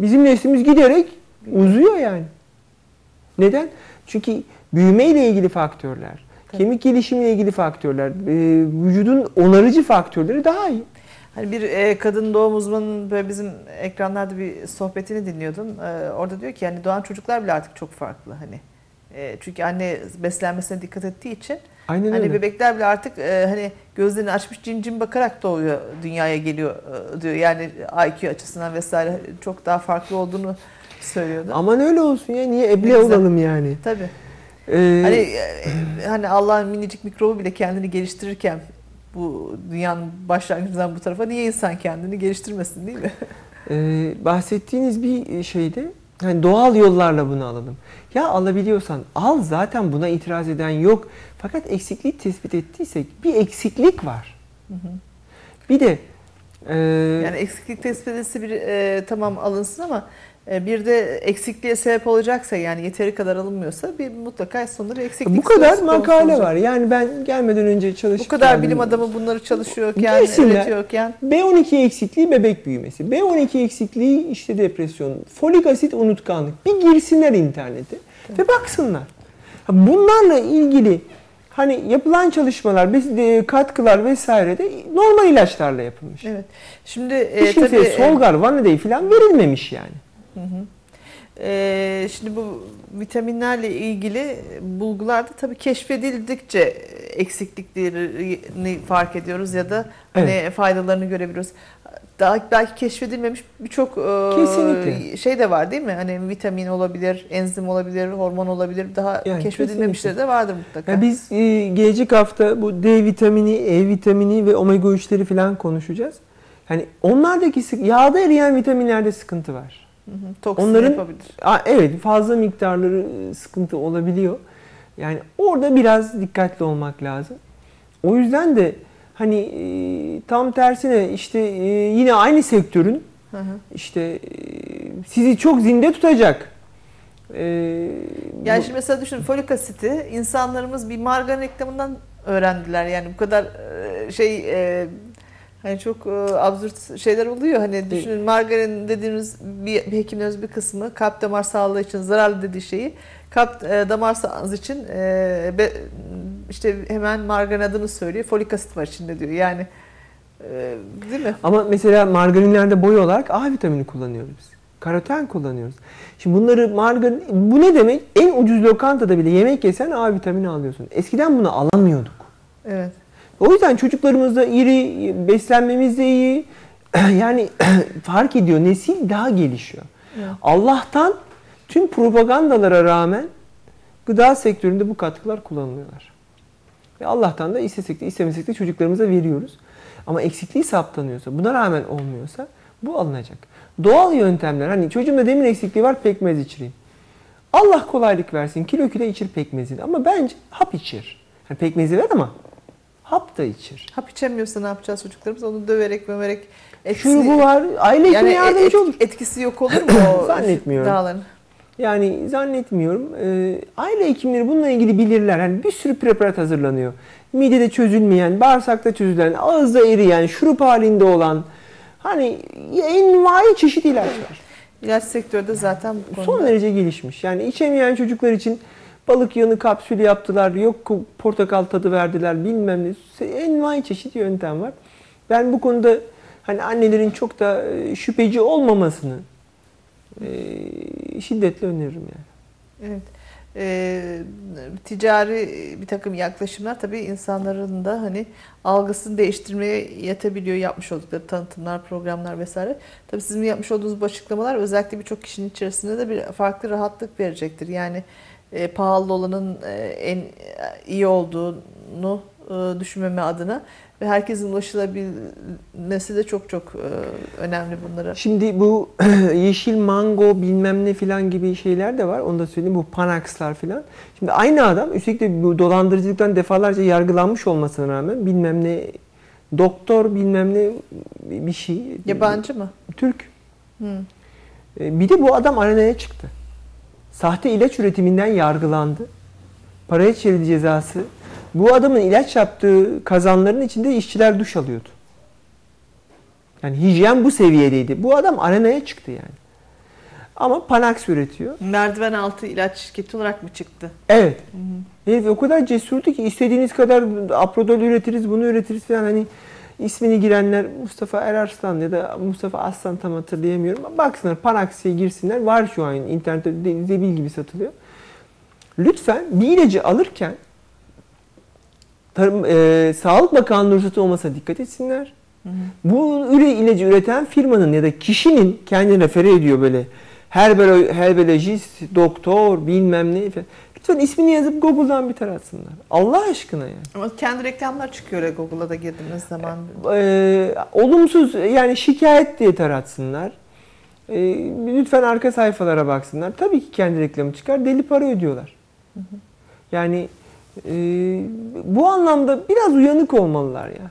Bizim neslimiz giderek uzuyor yani. Neden? Çünkü büyüme ile ilgili faktörler, Tabii. kemik gelişimiyle ilgili faktörler, e, vücudun onarıcı faktörleri daha iyi. Hani bir e, kadın doğum uzmanının böyle bizim ekranlarda bir sohbetini dinliyordum. E, orada diyor ki yani doğan çocuklar bile artık çok farklı hani. E, çünkü anne beslenmesine dikkat ettiği için Aynen hani öyle. bebekler bile artık e, hani gözlerini açmış cin cin bakarak doğuyor dünyaya geliyor e, diyor. Yani IQ açısından vesaire çok daha farklı olduğunu söylüyordu. Aman öyle olsun ya niye eble olalım yani. Tabii. Ee, Hani e, hani Allah'ın minicik mikrobu bile kendini geliştirirken bu dünyanın başlangıcından bu tarafa niye insan kendini geliştirmesin değil mi? Ee, bahsettiğiniz bir şeyde hani doğal yollarla bunu alalım. Ya alabiliyorsan al zaten buna itiraz eden yok. Fakat eksikliği tespit ettiysek bir eksiklik var. Bir de e, Yani eksiklik tespit edilse bir e, tamam alınsın ama e, bir de eksikliğe sebep olacaksa yani yeteri kadar alınmıyorsa bir mutlaka sonunda bir eksiklik bu kadar makale olacak. var. Yani ben gelmeden önce çalışıp Bu kadar bilim adamı bunları çalışıyorken, Girsinler. üretiyorken B12 eksikliği bebek büyümesi. B12 eksikliği işte depresyon. Folik asit unutkanlık. Bir girsinler internete ve baksınlar. Bunlarla ilgili hani yapılan çalışmalar, e, katkılar vesaire de normal ilaçlarla yapılmış. evet. Şimdi Hiç e, kimseye tabii e, Solgar, Vanadeyi falan verilmemiş yani. Hı hı. Ee, şimdi bu vitaminlerle ilgili bulgularda tabii keşfedildikçe eksikliklerini fark ediyoruz ya da hani faydalarını görebiliyoruz. daha belki keşfedilmemiş birçok e, şey de var değil mi? Hani vitamin olabilir, enzim olabilir, hormon olabilir. Daha Yani keşfedilmemişleri de vardır mutlaka. Ya biz e, gelecek hafta bu D vitamini, E vitamini ve omega 3'leri falan konuşacağız. Hani onlardaki yağda eriyen vitaminlerde sıkıntı var. Toksin onların- yapabilir. Aa, evet fazla miktarları e, sıkıntı olabiliyor. Yani orada biraz dikkatli olmak lazım. O yüzden de hani e, tam tersine işte e, yine aynı sektörün Hı hı. işte e, sizi çok zinde tutacak. Yani bu- şimdi mesela düşün folik asiti insanlarımız bir margarin reklamından öğrendiler. Yani bu kadar şey e, hani çok e, absürt şeyler oluyor. Hani düşünün margarin dediğimiz bir, bir hekimlerimiz bir kısmı kalp damar sağlığı için zararlı dediği şeyi kalp e, damar sağlığınız için e, be- işte hemen margarin adını söylüyor. Folik asit var içinde diyor. Yani e, değil mi? Ama mesela margarinlerde boy olarak A vitamini kullanıyoruz biz. Karoten kullanıyoruz. Şimdi bunları margarin, bu ne demek? En ucuz lokantada bile yemek yesen A vitamini alıyorsun. Eskiden bunu alamıyorduk. Evet. O yüzden çocuklarımız da iri, beslenmemiz de iyi. Yani fark ediyor, nesil daha gelişiyor. Evet. Allah'tan tüm propagandalara rağmen gıda sektöründe bu katkılar kullanılıyorlar. Ve Allah'tan da istesek de istemesek de çocuklarımıza veriyoruz. Ama eksikliği saptanıyorsa, buna rağmen olmuyorsa bu alınacak. Doğal yöntemler, hani çocuğumda demir eksikliği var pekmez içireyim. Allah kolaylık versin, kilo kilo içir pekmezini ama bence hap içir. Yani pekmezi ver ama hap da içir. Hap içemiyorsa ne yapacağız çocuklarımız? Onu döverek, mömerek Şurubu var, aile hekimi yardımcı et- olur. etkisi yok olur mu o Zannetmiyorum. dağların? Yani zannetmiyorum. Ee, aile hekimleri bununla ilgili bilirler. Yani bir sürü preparat hazırlanıyor. Midede çözülmeyen, bağırsakta çözülen, ağızda eriyen, şurup halinde olan hani envai çeşit ilaç var. İlaç sektörü de zaten bu konuda. Son derece gelişmiş. Yani içemeyen çocuklar için balık yanı kapsülü yaptılar. Yok portakal tadı verdiler bilmem ne. Envai çeşit yöntem var. Ben bu konuda hani annelerin çok da e, şüpheci olmamasını e, şiddetle öneririm yani. Evet. Ee, ticari bir takım yaklaşımlar tabii insanların da hani algısını değiştirmeye yetebiliyor yapmış oldukları tanıtımlar, programlar vesaire. Tabii sizin yapmış olduğunuz bu açıklamalar özellikle birçok kişinin içerisinde de bir farklı rahatlık verecektir. Yani e, pahalı olanın e, en iyi olduğunu e, düşünmeme adına ve herkesin ulaşılabilmesi de çok çok e, önemli bunlara. Şimdi bu yeşil mango bilmem ne filan gibi şeyler de var. Onu da söyleyeyim. Bu Panax'lar filan. Şimdi aynı adam üstelik de bu dolandırıcılıktan defalarca yargılanmış olmasına rağmen bilmem ne doktor bilmem ne bir şey. Yabancı mı? Türk. E, Bir de bu adam arenaya çıktı. Sahte ilaç üretiminden yargılandı. Paraya çevirdi cezası. Bu adamın ilaç yaptığı kazanların içinde işçiler duş alıyordu. Yani hijyen bu seviyedeydi. Bu adam arenaya çıktı yani. Ama Panax üretiyor. Merdiven altı ilaç şirketi olarak mı çıktı? Evet. Herif o kadar cesurdu ki istediğiniz kadar aprodol üretiriz, bunu üretiriz falan hani ismini girenler Mustafa Erarslan ya da Mustafa Aslan tam hatırlayamıyorum. Baksınlar Panax'e girsinler. Var şu an internette zebil gibi satılıyor. Lütfen bir ilacı alırken Tarım, e, Sağlık Bakanlığı ruhsatı olmasa dikkat etsinler. Bu üre ilacı üreten firmanın ya da kişinin kendini refere ediyor böyle herbero, herbelojist, doktor bilmem ne falan. Lütfen ismini yazıp Google'dan bir taratsınlar. Allah aşkına yani. Ama kendi reklamlar çıkıyor öyle Google'a da girdiğiniz zaman. Ee, olumsuz yani şikayet diye taratsınlar. Ee, lütfen arka sayfalara baksınlar. Tabii ki kendi reklamı çıkar. Deli para ödüyorlar. Yani e, bu anlamda biraz uyanık olmalılar ya.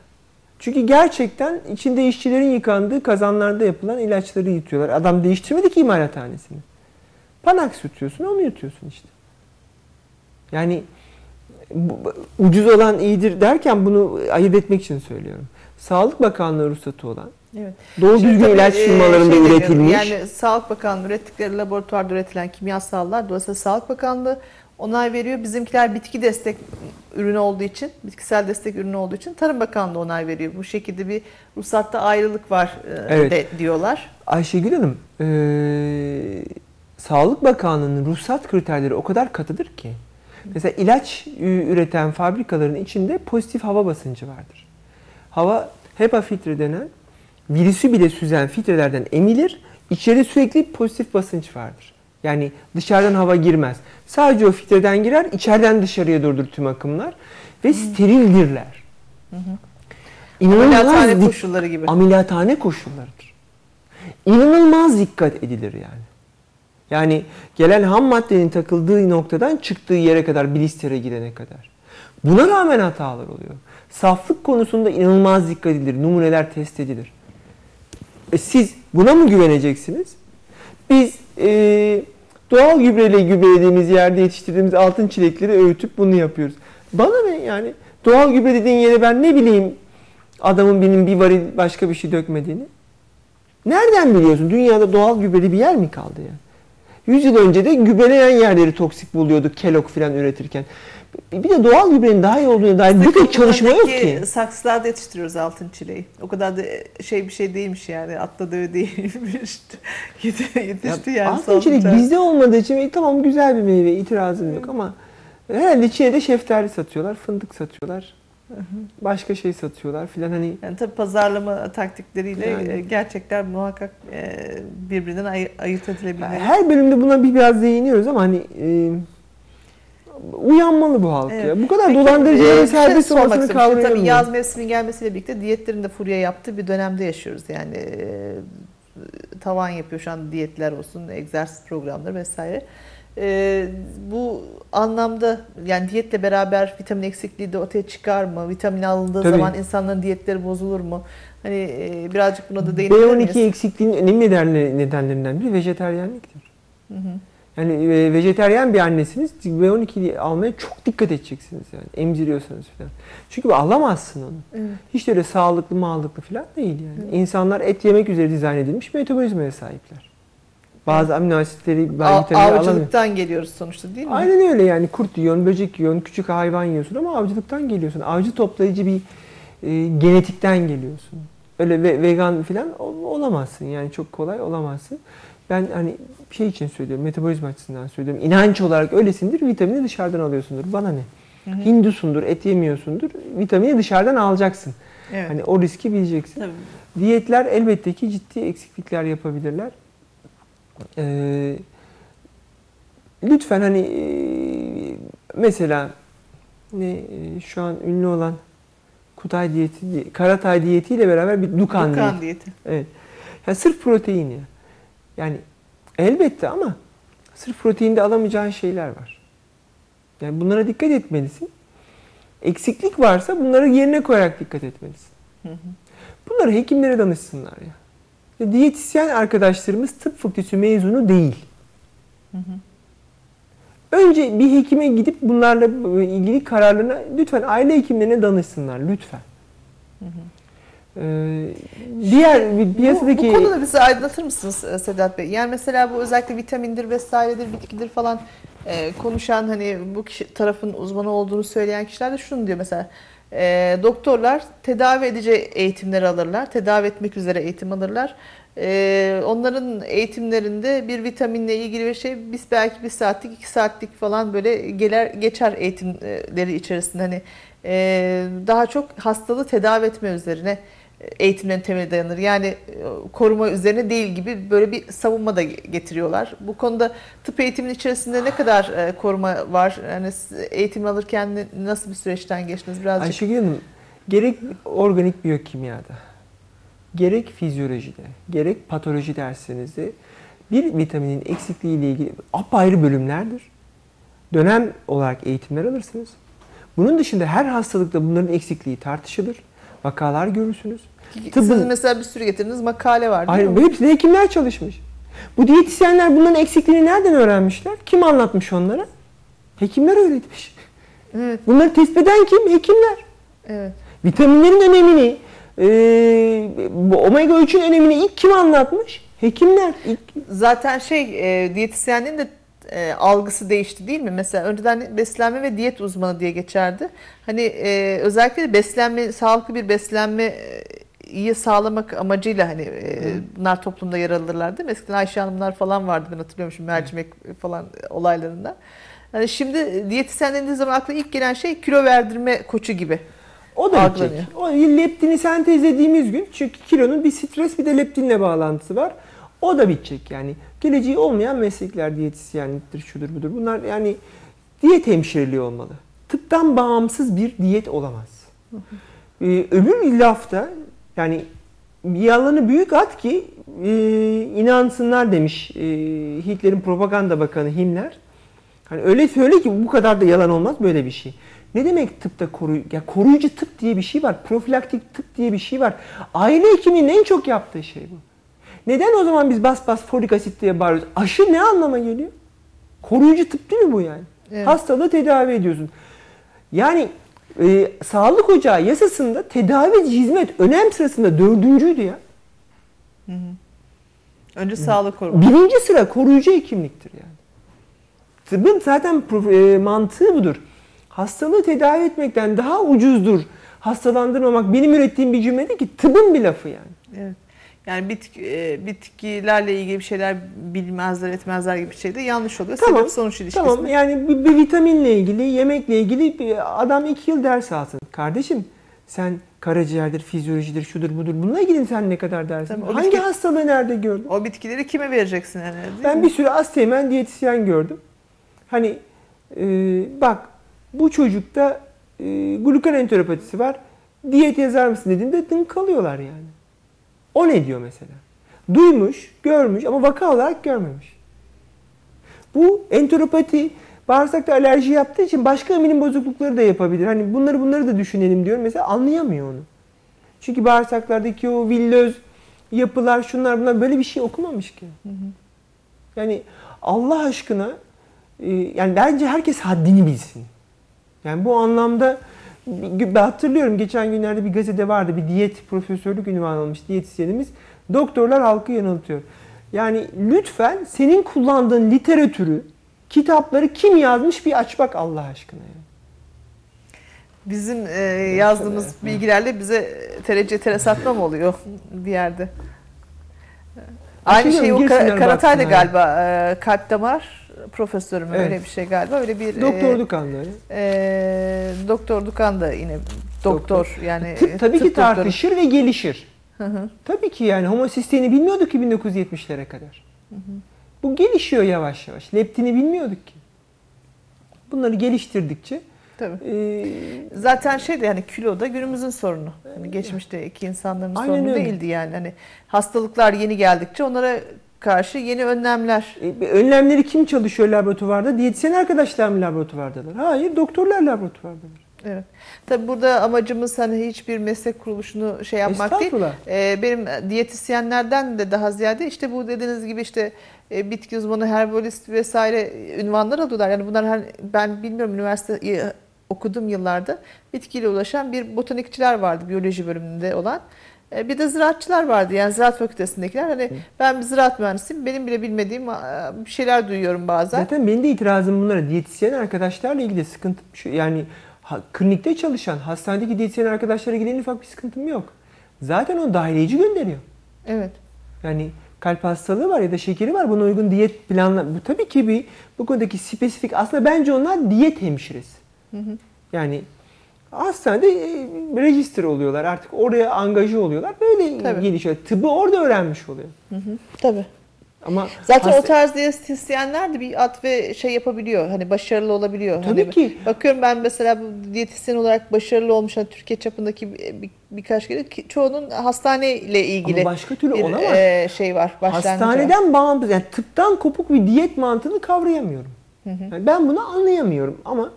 Çünkü gerçekten içinde işçilerin yıkandığı kazanlarda yapılan ilaçları yutuyorlar. Adam değiştirmedi ki imalathanesini. Panax yutuyorsun, onu yutuyorsun işte. Yani ucuz olan iyidir derken bunu ayırt etmek için söylüyorum. Sağlık Bakanlığı ruhsatı olan, Evet. doğru Şimdi düzgün ilaç e, firmalarında şey üretilmiş. Yani Sağlık Bakanlığı ürettikleri laboratuvarda üretilen kimyasallar dolayısıyla Sağlık Bakanlığı onay veriyor. Bizimkiler bitki destek ürünü olduğu için, bitkisel destek ürünü olduğu için Tarım Bakanlığı onay veriyor. Bu şekilde bir ruhsatta ayrılık var e, Evet. de, diyorlar. Ayşegül Hanım, eee, Sağlık Bakanlığı'nın ruhsat kriterleri o kadar katıdır ki. Mesela ilaç üreten fabrikaların içinde pozitif hava basıncı vardır. Hava HEPA filtre denen virüsü bile süzen filtrelerden emilir. İçeride sürekli pozitif basınç vardır. Yani dışarıdan hava girmez. Sadece o filtreden girer, içeriden dışarıya doğrudur tüm akımlar ve sterildirler. Ameliyathane dik- koşulları gibi. ameliyathane koşullarıdır. İnanılmaz dikkat edilir yani. Yani gelen ham maddenin takıldığı noktadan çıktığı yere kadar, blistere gidene kadar. Buna rağmen hatalar oluyor. Saflık konusunda inanılmaz dikkat edilir. Numuneler test edilir. E siz buna mı güveneceksiniz? Biz e, doğal gübreyle gübrelediğimiz yerde yetiştirdiğimiz altın çilekleri öğütüp bunu yapıyoruz. Bana ne yani? Doğal gübre dediğin yere ben ne bileyim adamın benim bir varil başka bir şey dökmediğini? Nereden biliyorsun? Dünyada doğal gübreli bir yer mi kaldı yani? 100 yıl önce de gübreleyen yerleri toksik buluyorduk kelok falan üretirken. Bir de doğal gübrenin daha iyi olduğuna dair bir tek çalışma yok ki. Saksılarda yetiştiriyoruz altın çileği. O kadar da şey bir şey değilmiş yani. Atla döve değilmiş. Yeti- Yetişti yani. Altın çilek bizde olmadığı için e, tamam güzel bir meyve itirazım yok ama herhalde Çin'de şeftali satıyorlar, fındık satıyorlar. Başka şey satıyorlar filan hani Yani tabii pazarlama taktikleriyle Yani. e, gerçekler muhakkak e, birbirinden ay- ayırt edilebilir. her bölümde buna bir biraz değiniyoruz ama hani e, uyanmalı bu halk Evet. ya. Bu kadar Peki, dolandırıcıların e, şey serbest sormak olmasını. Şimdi Tabii kavrayamıyorum. yaz mevsiminin gelmesiyle birlikte diyetlerin de furya yaptığı bir dönemde yaşıyoruz. Yani e, tavan yapıyor şu an diyetler olsun, egzersiz programları vesaire. E, bu anlamda yani diyetle beraber vitamin eksikliği de ortaya çıkar mı? Vitamin alındığı Tabii. zaman insanların diyetleri bozulur mu? Hani e, birazcık buna da değinebilir B12 miyiz? eksikliğinin önemli nedenle- nedenlerinden biri vejeteryenliktir. Hı hı. Yani e, vejeteryen bir annesiniz B12 almaya çok dikkat edeceksiniz yani emziriyorsanız falan. Çünkü alamazsın onu. Evet. Hiç öyle sağlıklı mağlıklı falan değil yani. İnsanlar et yemek üzere dizayn edilmiş metabolizmaya sahipler. Bazı amino asitleri, bazı vitaminleri alamıyor. avcılıktan geliyoruz sonuçta değil mi? Aynen öyle yani kurt yiyorsun, böcek yiyorsun, küçük hayvan yiyorsun ama avcılıktan geliyorsun. Avcı toplayıcı bir e, genetikten geliyorsun. Öyle ve, vegan falan ol- olamazsın yani çok kolay olamazsın. Ben hani şey için söylüyorum, metabolizma açısından söylüyorum. İnanç olarak öylesindir, vitamini dışarıdan alıyorsundur. Bana ne? Hı hı. Hindusundur, et yemiyorsundur, vitamini dışarıdan alacaksın. Evet. Hani o riski bileceksin. Tabii. Diyetler elbette ki ciddi eksiklikler yapabilirler. Ee, lütfen hani e, mesela ne e, şu an ünlü olan Kutay diyeti, Karatay diyetiyle beraber bir Dukan, Dukan diyeti. diyeti. Evet. Yani sırf protein ya. Yani elbette ama sırf proteinde alamayacağın şeyler var. Yani bunlara dikkat etmelisin. Eksiklik varsa bunları yerine koyarak dikkat etmelisin. Hı hı. Bunları hekimlere danışsınlar ya. Diyetisyen arkadaşlarımız tıp fakültesi mezunu değil. Hı hı. Önce bir hekime gidip bunlarla ilgili kararlarına lütfen aile hekimlerine danışsınlar lütfen. Hı hı. Ee, diğer bir Bu, piyasadaki bu konuda bizi aydınlatır mısınız e, Sedat Bey? Yani mesela bu özellikle vitamindir vesairedir, bitkidir falan e, konuşan hani bu kişi tarafın uzmanı olduğunu söyleyen kişiler de şunu diyor mesela. E, doktorlar tedavi edici eğitimler alırlar. Tedavi etmek üzere eğitim alırlar. E, onların eğitimlerinde bir vitaminle ilgili bir şey biz belki bir saatlik iki saatlik falan böyle geler geçer eğitimleri içerisinde hani e, daha çok hastalığı tedavi etme üzerine eğitimlerin temeli dayanır. Yani e, koruma üzerine değil gibi böyle bir savunma da getiriyorlar. Bu konuda tıp eğitiminin içerisinde ne kadar e, koruma var? Yani eğitim alırken nasıl bir süreçten geçtiniz birazcık? Ayşegül Hanım gerek organik biyokimyada, gerek fizyolojide, gerek patoloji derslerinizde bir vitaminin eksikliği ile ilgili apayrı bölümlerdir. Dönem olarak eğitimler alırsınız. Bunun dışında her hastalıkta bunların eksikliği tartışılır. Vakalar görürsünüz. Siz tıbbın- mesela bir sürü getirdiğiniz makale var değil Hayır, mi? hepsinde hekimler çalışmış. Bu diyetisyenler bunların eksikliğini nereden öğrenmişler? Kim anlatmış onlara? Hekimler öğretmiş. Evet, Bunları tespit eden kim? Hekimler. evet. Vitaminlerin önemini, e, bu omega 3'ün önemini ilk kim anlatmış? Hekimler. İlk, Zaten şey e, diyetisyenliğin de e, algısı değişti değil mi? Mesela önceden beslenme ve diyet uzmanı diye geçerdi. Hani e, özellikle de beslenme, sağlıklı bir beslenme iyi sağlamak amacıyla hani e, bunlar toplumda yer alırlar değil mi? Eskiden Ayşe Hanımlar falan vardı ben hatırlıyormuşum mercimek falan olaylarında. Yani şimdi diyetisyen denildiği zaman akla ilk gelen şey kilo verdirme koçu gibi. o da bitecek. O leptini sentezlediğimiz gün çünkü kilonun bir stres bir de leptinle bağlantısı var. O da bitecek yani. Geleceği olmayan meslekler diyetisyenliktir, şudur budur. Bunlar yani diyet hemşireliği olmalı. Tıptan bağımsız bir diyet olamaz. Ee, öbür lafta yani bir yalanı büyük at ki e, inansınlar demiş e, Hitler'in propaganda bakanı Himmler. Hani öyle söyle ki bu kadar da yalan olmaz böyle bir şey. Ne demek tıpta koruy ya koruyucu tıp diye bir şey var. Profilaktik tıp diye bir şey var. Aile hekiminin en çok yaptığı şey bu. Neden o zaman biz bas bas folik asit diye bağırıyoruz? Aşı ne anlama geliyor? Koruyucu tıp değil mi bu yani? Evet. Hastalığı tedavi ediyorsun. Yani e, sağlık ocağı yasasında tedavi hizmet önem sırasında dördüncüydü ya. Önce sağlık koruma. Birinci sıra koruyucu hekimliktir yani. Tıbbın zaten e, mantığı budur. Hastalığı tedavi etmekten daha ucuzdur. Hastalandırmamak benim ürettiğim bir cümle değil ki tıbbın bir lafı yani. Evet. Yani bitki, e, bitkilerle ilgili bir şeyler bilmezler etmezler gibi bir şey de yanlış oluyor. Tamam, Sebep sonuç ilişkisi. Tamam yani bir, bir vitaminle ilgili, yemekle ilgili bir adam iki yıl ders alsın. Kardeşim sen karaciğerdir, fizyolojidir, şudur budur. Bununla ilgili sen ne kadar dersin? Tabii, Hangi bitki- hastalığı nerede gördün? O bitkileri kime vereceksin değil Ben mi? bir sürü asteğmen diyetisyen gördüm. Hani e, bak bu çocukta e, glukan enteropatisi var. Diyet yazar mısın dediğinde dın kalıyorlar yani. O ne diyor mesela? Duymuş, görmüş ama vaka olarak görmemiş. Bu enteropati bağırsakta alerji yaptığı için başka emilim bozuklukları da yapabilir. Hani bunları bunları da düşünelim diyor. Mesela anlayamıyor onu. Çünkü bağırsaklardaki o villöz yapılar şunlar bunlar böyle bir şey okumamış ki. Yani Allah aşkına e, yani bence herkes haddini bilsin. Yani bu anlamda ben hatırlıyorum geçen günlerde bir gazete vardı bir diyet profesörlük ünvanı almış diyetisyenimiz. Doktorlar halkı yanıltıyor. Yani lütfen senin kullandığın literatürü, kitapları kim yazmış bir aç bak Allah aşkına. Yani. Bizim e, yazdığımız evet. bilgilerle bize terece tere satma mı oluyor bir yerde? Aynı şey o girsinler Kar- Karatay da baksınlar. galiba e, kalp damar profesörü mü Evet. öyle bir şey galiba öyle bir Doktor e, Dukan'da. e, doktor Dukan da yine doktor, yani Tıp tabii tıp ki doktoru. tartışır ve gelişir. Hı hı. Tabii ki yani homosisteini bilmiyorduk ki 1970'lere kadar. Bu gelişiyor yavaş yavaş. Leptini bilmiyorduk ki. Bunları geliştirdikçe Tabii. e, Zaten şey de yani kilo da günümüzün sorunu. Hani geçmişteki insanların sorunu öyle. değildi yani. Hani hastalıklar yeni geldikçe onlara karşı yeni önlemler. e, önlemleri kim çalışıyor laboratuvarda? Diyetisyen arkadaşlar mı laboratuvardalar? Hayır, doktorlar laboratuvardalar. Evet. Tabii burada amacımız hani hiçbir meslek kuruluşunu şey yapmak değil. Ee, benim diyetisyenlerden de daha ziyade işte bu dediğiniz gibi işte e, bitki uzmanı, herbalist vesaire ünvanlar alıyorlar. Yani bunlar her, ben bilmiyorum üniversite okudum yıllarda bitkiyle ulaşan bir botanikçiler vardı biyoloji bölümünde olan. E, Bir de ziraatçılar vardı yani ziraat fakültesindekiler. Hani ben bir ziraat mühendisiyim. Benim bile bilmediğim e, bir şeyler duyuyorum bazen. Zaten benim de itirazım bunlara. Diyetisyen arkadaşlarla ilgili sıkıntı şu yani ha, klinikte çalışan, hastanedeki diyetisyen arkadaşlara ilgili en ufak bir sıkıntım yok. Zaten onu dahiliyeci gönderiyor. Evet. Yani kalp hastalığı var ya da şekeri var. Buna uygun diyet planla. Bu tabii ki bir bu konudaki spesifik. Aslında bence onlar diyet hemşiresi. Yani hastanede e, register oluyorlar. Artık oraya angaje oluyorlar. Böyle Tabii. gelişiyor. Tıbbı orada öğrenmiş oluyor. Tabii. Ama Zaten hasta- o tarz diyetisyenler de bir at ve şey yapabiliyor. Hani başarılı olabiliyor. Tabii Hani ki. Bakıyorum ben mesela bu diyetisyen olarak başarılı olmuş hani Türkiye çapındaki bir, bir- birkaç kere çoğunun hastaneyle ilgili Ama başka türlü bir olamaz. e, şey var. başlangıcı var. hastaneden bağımsız yani tıptan kopuk bir diyet mantığını kavrayamıyorum. Yani ben bunu anlayamıyorum ama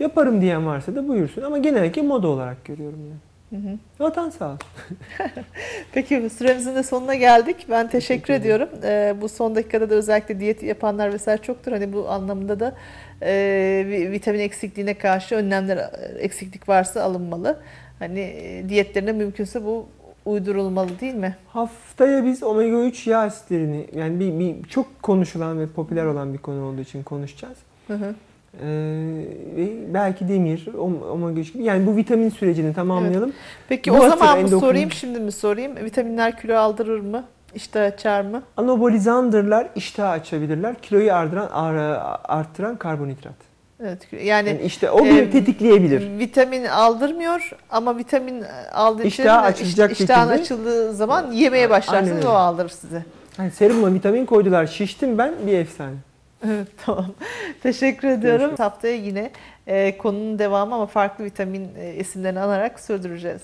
yaparım diyen varsa da buyursun ama genellikle moda olarak görüyorum yani. Vatan sağ olsun. Peki süremizin de sonuna geldik. Ben teşekkür, ederim. ediyorum. Ee, bu son dakikada da özellikle diyet yapanlar vesaire çoktur. Hani bu anlamda da e, vi- vitamin eksikliğine karşı önlemler eksiklik varsa alınmalı. Hani e, diyetlerine mümkünse bu uydurulmalı değil mi? Haftaya biz omega 3 yağ asitlerini yani bir, bir çok konuşulan ve popüler olan bir konu olduğu için konuşacağız. Hı hı. Ee, ve belki demir, omega 3 gibi. Yani bu vitamin sürecini tamamlayalım. Evet. Peki bu o zaman mı sorayım, şimdi mi sorayım? Vitaminler kilo aldırır mı? İştah açar mı? Anabolizandırlar iştah açabilirler. Kiloyu ardıran, arttıran karbonhidrat. Evet. Yani, yani işte o bir e, tetikleyebilir. Vitamin aldırmıyor ama vitamin aldığı için İştah açılacak iş, iştahın şekilde. açıldığı zaman yemeye başlarsınız o aldırır size. Yani serumla vitamin koydular. Şiştim ben bir efsane. Evet tamam. Teşekkür ediyorum. Görüşmek. Haftaya yine e, konunun devamı ama farklı vitamin e, isimlerini alarak sürdüreceğiz.